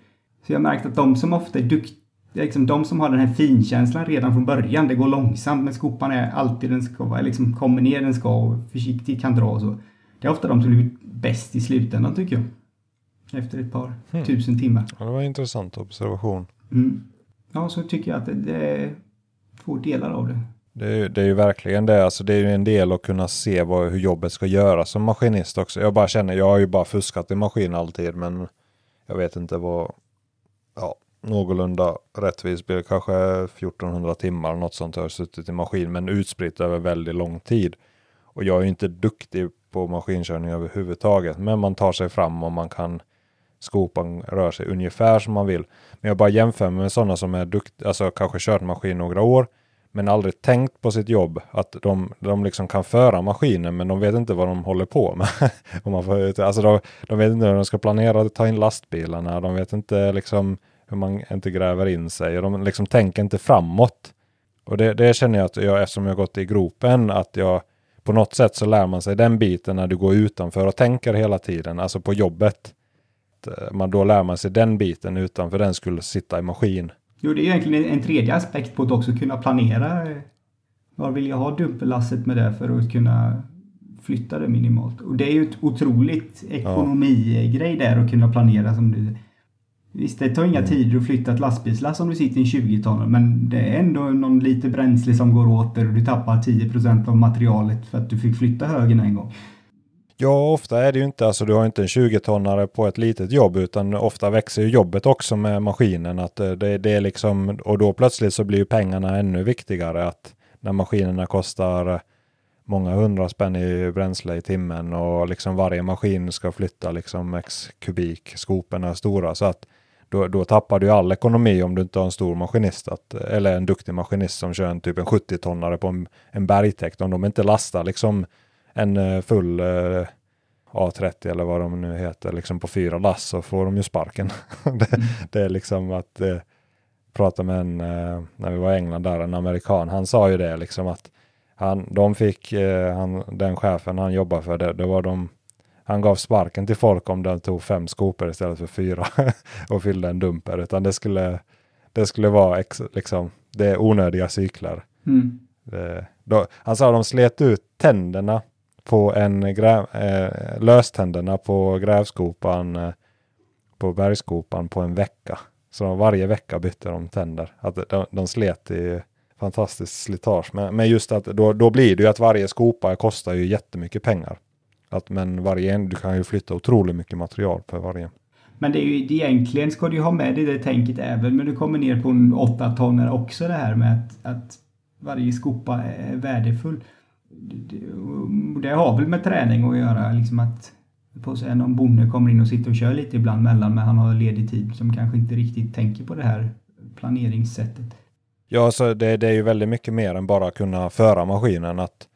Så jag har märkt att de som ofta är duktiga, liksom de som har den här finkänslan redan från början, det går långsamt men skopan är alltid den ska liksom kommer ner den ska och försiktigt kan dra och så. Det är ofta de som blir bäst i slutändan tycker jag. Efter ett par Hmm. tusen timmar. Ja, det var en intressant observation. Mm. Ja, så tycker jag att det, det är två delar av det. Det är, ju- det är ju verkligen det. Alltså det är ju en del att kunna se vad, hur jobbet ska göras som maskinist också. Jag bara känner, jag har ju bara fuskat i maskin alltid, men jag vet inte vad, ja, någorlunda rättvis blir kanske 1400 timmar, något sånt har jag suttit i maskin, men utspritt över väldigt lång tid. Och jag är ju inte duktig på maskinkörning överhuvudtaget, men man tar sig fram och man kan skopan rör sig ungefär som man vill. Men jag bara jämför med sådana som är duktiga, alltså kanske kört maskin några år, men aldrig tänkt på sitt jobb. Att de, de liksom kan föra maskinen men de vet inte vad de håller på med. Om man får, alltså de, de vet inte hur de ska planera att ta in lastbilarna. De vet inte liksom hur man inte gräver in sig. De liksom tänker inte framåt. Och det, det känner jag att jag, eftersom jag gått i gropen, att jag på något sätt så lär man sig den biten när du går utanför och tänker hela tiden, alltså på jobbet. Eh, man, då lär man sig den biten utanför den skulle sitta i maskin. Jo, det är egentligen en tredje aspekt på att också kunna planera. Var vill jag ha dumpellasset med det för att kunna flytta det minimalt? Och det är ju ett otroligt ekonomigrej där att kunna planera som du Visst, det tar inga tider att flytta ett lastbilslass om du sitter i en 20 ton men det är ändå någon lite bränsle som går åt och du tappar 10% av materialet för att du fick flytta högen en gång. Ja, ofta är det ju inte, alltså du har inte en 20-tonnare på ett litet jobb utan ofta växer ju jobbet också med maskinen. Att eh, det, det är liksom, och då plötsligt så blir ju pengarna ännu viktigare. att När maskinerna kostar många hundra spänn i bränsle i timmen och liksom varje maskin ska flytta liksom x kubik, skoporna är stora. Så att då, då tappar du all ekonomi om du inte har en stor maskinist, att, eller en duktig maskinist som kör en typ en 70-tonnare på en, en bergtäkt. Om de inte lastar liksom en eh, full eh, A30 eller vad de nu heter, liksom på fyra lass så får de ju sparken. det, mm. det, är liksom att eh, prata med en, eh, när vi var i England där, en amerikan, han sa ju det liksom att han, de fick, eh, han, den chefen han jobbar för, det, det var de, han gav sparken till folk om de tog fem skopor istället för fyra och fyllde en dumper, utan det skulle, det skulle vara ex, liksom, det är onödiga cyklar. Mm. Det, då, han sa att de slet ut tänderna på en gräv, eh, löständerna på grävskopan eh, på bergskopan på en vecka. Så varje vecka bytte de tänder. Att de, de slet i fantastiskt slitage. Men, men just att då, då blir det ju att varje skopa kostar ju jättemycket pengar. Att, men varje, en, du kan ju flytta otroligt mycket material för varje. Men det är ju egentligen ska du ju ha med dig det tänket även när du kommer ner på en åtta tonner också det här med att, att varje skopa är värdefull det har väl med träning att göra. Liksom att på sig någon bonde kommer in och sitter och kör lite ibland mellan men han har ledig tid som kanske inte riktigt tänker på det här planeringssättet. Ja, så det, det är ju väldigt mycket mer än bara kunna föra maskinen. Att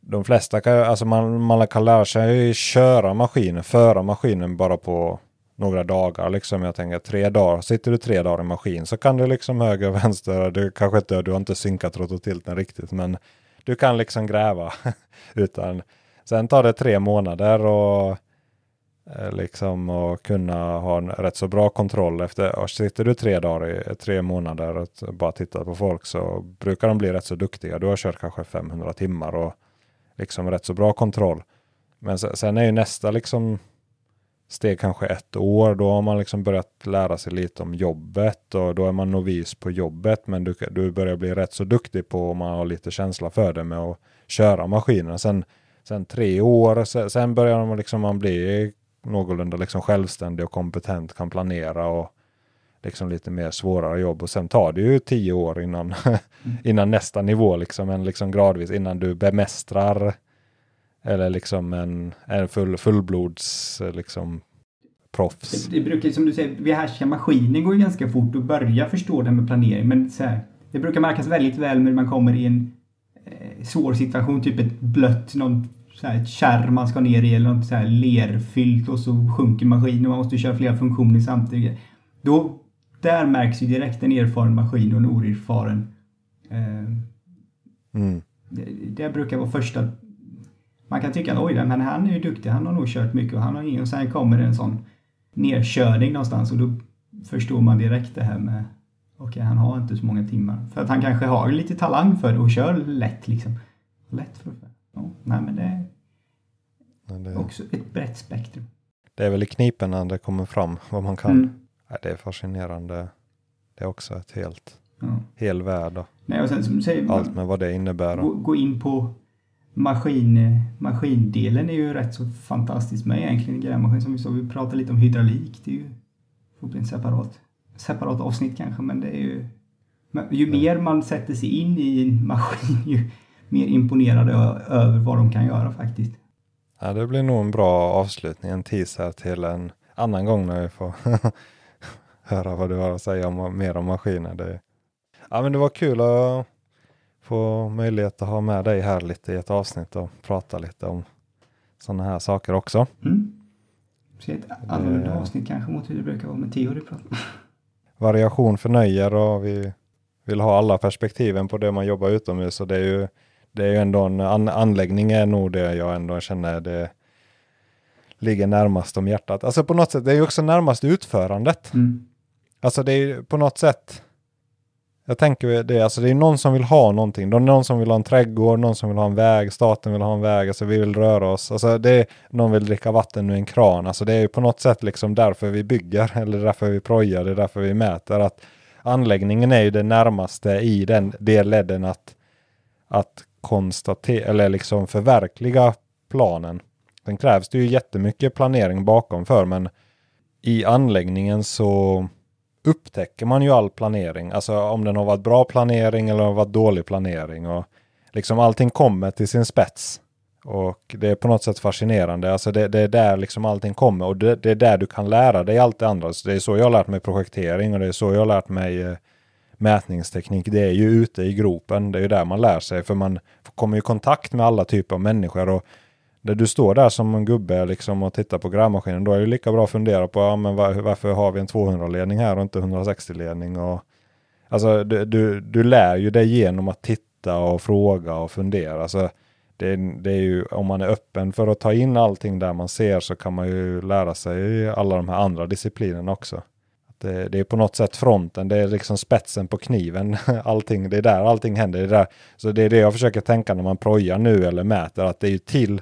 de flesta kan, alltså man, man kan lära sig köra maskinen, föra maskinen bara på några dagar. Liksom. Jag tänker tre dagar, sitter du tre dagar i maskin så kan du liksom höger och vänster, du kanske inte, du har inte synkat rototilten riktigt men du kan liksom gräva. Utan sen tar det tre månader och eh, liksom och kunna ha en rätt så bra kontroll efter. Sitter du tre dagar i tre månader och bara tittar på folk så brukar de bli rätt så duktiga. Du har kört kanske 500 timmar och liksom rätt så bra kontroll. Men sen är ju nästa liksom steg kanske ett år. Då har man liksom börjat lära sig lite om jobbet och då är man novis på jobbet. Men du, du börjar bli rätt så duktig på om man har lite känsla för det med att köra maskinen. Sen, sen tre år, sen, sen börjar man, liksom, man bli någorlunda liksom självständig och kompetent, kan planera och liksom lite mer svårare jobb. Och sen tar det ju tio år innan, mm. innan nästa nivå, liksom, en liksom gradvis innan du bemästrar eller liksom en, en full, fullblods liksom, proffs. Det, det brukar, som du säger, behärska maskinen går ju ganska fort att börja förstå det med planering. Men så här, det brukar märkas väldigt väl när man kommer i en eh, svår situation, typ ett blött, någon så här, ett kärr man ska ner i eller något så här lerfyllt och så sjunker maskinen och man måste köra flera funktioner samtidigt. Då, där märks ju direkt en erfaren maskin och en oerfaren. Eh, mm. det, det brukar vara första man kan tycka att oj, men han är ju duktig, han har nog kört mycket och han har ingen. Och sen kommer det en sån nedkörning någonstans och då förstår man direkt det här med okej, okay, han har inte så många timmar. För att han kanske har lite talang för det och kör lätt liksom. Lätt för det. Ja, nej men det är men det... också ett brett spektrum. Det är väl i knipen när det kommer fram vad man kan. Mm. Nej, det är fascinerande. Det är också ett helt, ja. hel värld. Nej, och sen, som säger, Allt med vad det innebär. Gå, gå in på maskin, maskindelen är ju rätt så fantastisk med egentligen i grävmaskin. Som vi sa, vi pratade lite om hydraulik. Det är ju, får bli en separat, separat avsnitt kanske, men det är ju... Ju mer man sätter sig in i en maskin, ju mer imponerad över vad de kan göra faktiskt. Ja, det blir nog en bra avslutning, en teaser till en annan gång när vi får höra vad du har att säga om, mer om maskiner. Det, ja, men det var kul att få möjlighet att ha med dig här lite i ett avsnitt och prata lite om sådana här saker också. Mm. Så ett annorlunda avsnitt kanske mot hur det brukar vara med Theo du pratar. Variation förnöjer och vi vill ha alla perspektiven på det man jobbar utomhus. Och det är ju, det är ju ändå en an, anläggning är nog det jag ändå känner det ligger närmast om hjärtat. Alltså på något sätt, det är ju också närmast utförandet. Mm. Alltså det är på något sätt jag tänker det, alltså det är någon som vill ha någonting. Det är någon som vill ha en trädgård, någon som vill ha en väg, staten vill ha en väg, alltså vi vill röra oss. Alltså det är, någon vill dricka vatten ur en kran. Alltså det är ju på något sätt liksom därför vi bygger, eller därför vi projar, det är därför vi mäter. Att anläggningen är ju det närmaste i den, det ledden att, att konstatera, eller liksom förverkliga planen. Sen krävs det ju jättemycket planering bakom för, men i anläggningen så upptäcker man ju all planering. Alltså om den har varit bra planering eller har varit dålig planering. Och liksom allting kommer till sin spets. Och det är på något sätt fascinerande. Alltså det, det är där liksom allting kommer och det, det, är där du kan lära dig allt det andra. Så det är så jag har lärt mig projektering och det är så jag har lärt mig eh, mätningsteknik. Det är ju ute i gropen. Det är ju där man lär sig för man kommer i kontakt med alla typer av människor. Och där du står där som en gubbe liksom och tittar på grävmaskinen, då är det lika bra att fundera på ja, men var, varför har vi en 200-ledning här och inte 160-ledning. alltså, du, du, du lär ju dig genom att titta och fråga och fundera. Alltså, det, det, är ju, om man är öppen för att ta in allting där man ser så kan man ju lära sig alla de här andra disciplinerna också. Det, det, är på något sätt fronten, det är liksom spetsen på kniven. Allting, det är där allting händer. Det är där. Så det är det jag försöker tänka när man projar nu eller mäter, att det är ju till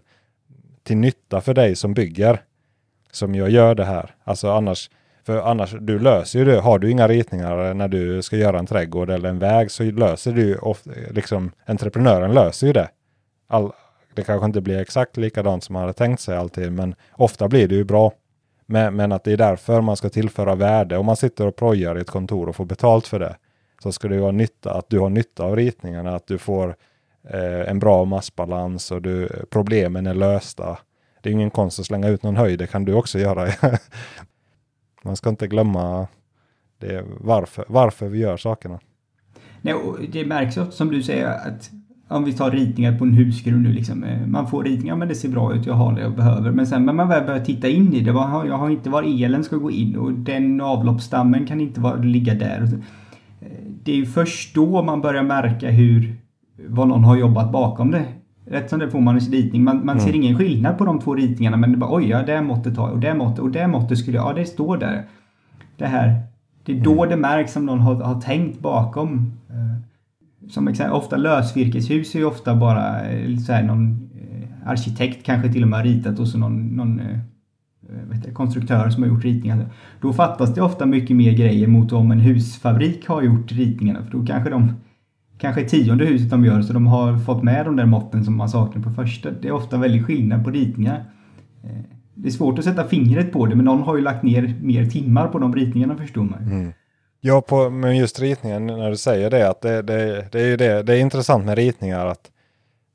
till nytta för dig som bygger som jag gör det här. Alltså annars, för annars, du löser ju det. Har du inga ritningar när du ska göra en trädgård eller en väg så löser du ofta, liksom entreprenören löser ju det. All, det kanske inte blir exakt likadant som man hade tänkt sig alltid, men ofta blir det ju bra. Men, men att det är därför man ska tillföra värde. Om man sitter och projar i ett kontor och får betalt för det, så ska det ju vara nytta, att du har nytta av ritningarna, att du får eh, en bra massbalans och du, problemen är lösta. Det är ingen konst att slänga ut någon höjd, det kan du också göra. Man ska inte glömma det, varför, varför vi gör sakerna. Nej, och det märks också som du säger att om vi tar ritningar på en husgrund nu liksom. Eh, man får ritningar, men det ser bra ut, jag har det jag behöver. Men sen när man väl börjar titta in i det, jag har inte var elen ska gå in och den avloppsstammen kan inte vara, ligga där. Eh, det är ju först då man börjar märka hur vad någon har jobbat bakom det. Rätt som det får man en ritning. Man, man mm. ser ingen skillnad på de två ritningarna men det bara oj, ja det måttet har och det måttet och det måttet skulle ja det står där. Det här. Det är då mm. det märks om någon har, har tänkt bakom. Eh, som exempel, ofta lösvirkeshus är ju ofta bara eh, så här, någon eh, arkitekt kanske till och med har ritat och så någon, någon vet jag, konstruktör som har gjort ritningar. Då fattas det ofta mycket mer grejer mot om en husfabrik har gjort ritningarna för då kanske de kanske tionde huset de gör så de har fått med de där måtten som man saknar på första. Det är ofta väldigt skillnad på ritningar. Eh, det är svårt att sätta fingret på det men någon har ju lagt ner mer timmar på de ritningarna förstår man. Mm. Ja, på, men just ritningen när du säger det att det, det, det är det, det är intressant med ritningar att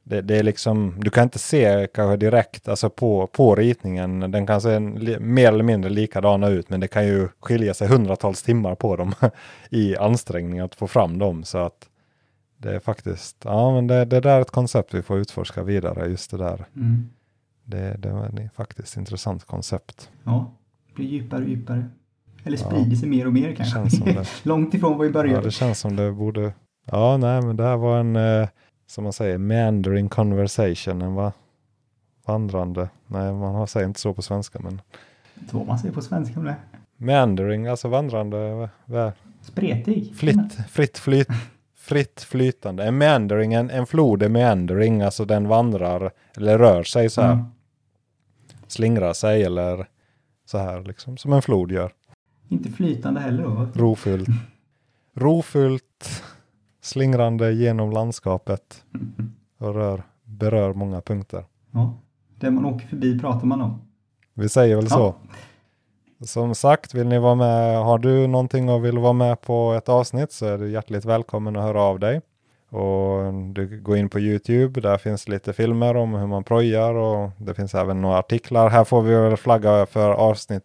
det, det, är liksom, du kan inte se kanske direkt alltså på, på ritningen. Den kan se mer eller mindre likadana ut men det kan ju skilja sig hundratals timmar på dem i ansträngning att få fram dem. Så att det är faktiskt, ja men det, det där är ett koncept vi får utforska vidare, just det där. Mm. Det, det var faktiskt intressant koncept. Ja, det blir djupare och djupare. Eller sprider ja. sig mer och mer kanske. Långt ifrån var vi började. Ja, det känns som det borde, ja nej men det här var en, eh, som man säger, meandering conversation, en va? vandrande, nej man säger inte så på svenska men. Inte vad man säger på svenska det. Meandering, alltså vandrande. Spretig. Flitt, fritt flyt fritt flytande. En meandering, en, en flod är meandering, alltså den vandrar eller rör sig så här. Mm. Slingrar sig eller så här liksom som en flod gör. Inte flytande heller då? Rofullt. Rofullt, slingrande genom landskapet och rör, berör många punkter. Ja, det man åker förbi pratar man om. Vi säger väl ja. så. Som sagt, vill ni vara med, har du någonting och vill vara med på ett avsnitt så är du hjärtligt välkommen att höra av dig. Och du går in på Youtube, där finns lite filmer om hur man projar och det finns även några artiklar. Här får vi väl flagga för avsnitt,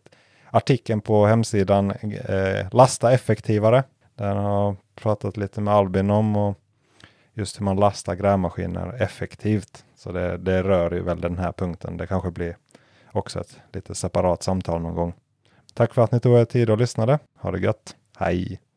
artikeln på hemsidan eh, Lasta effektivare. Den har pratat lite med Albin om och just hur man lastar grävmaskiner effektivt. Så det, det rör ju väl den här punkten. Det kanske blir också ett lite separat samtal någon gång. Tack för att ni tog er tid och lyssnade. Ha det gött. Hej!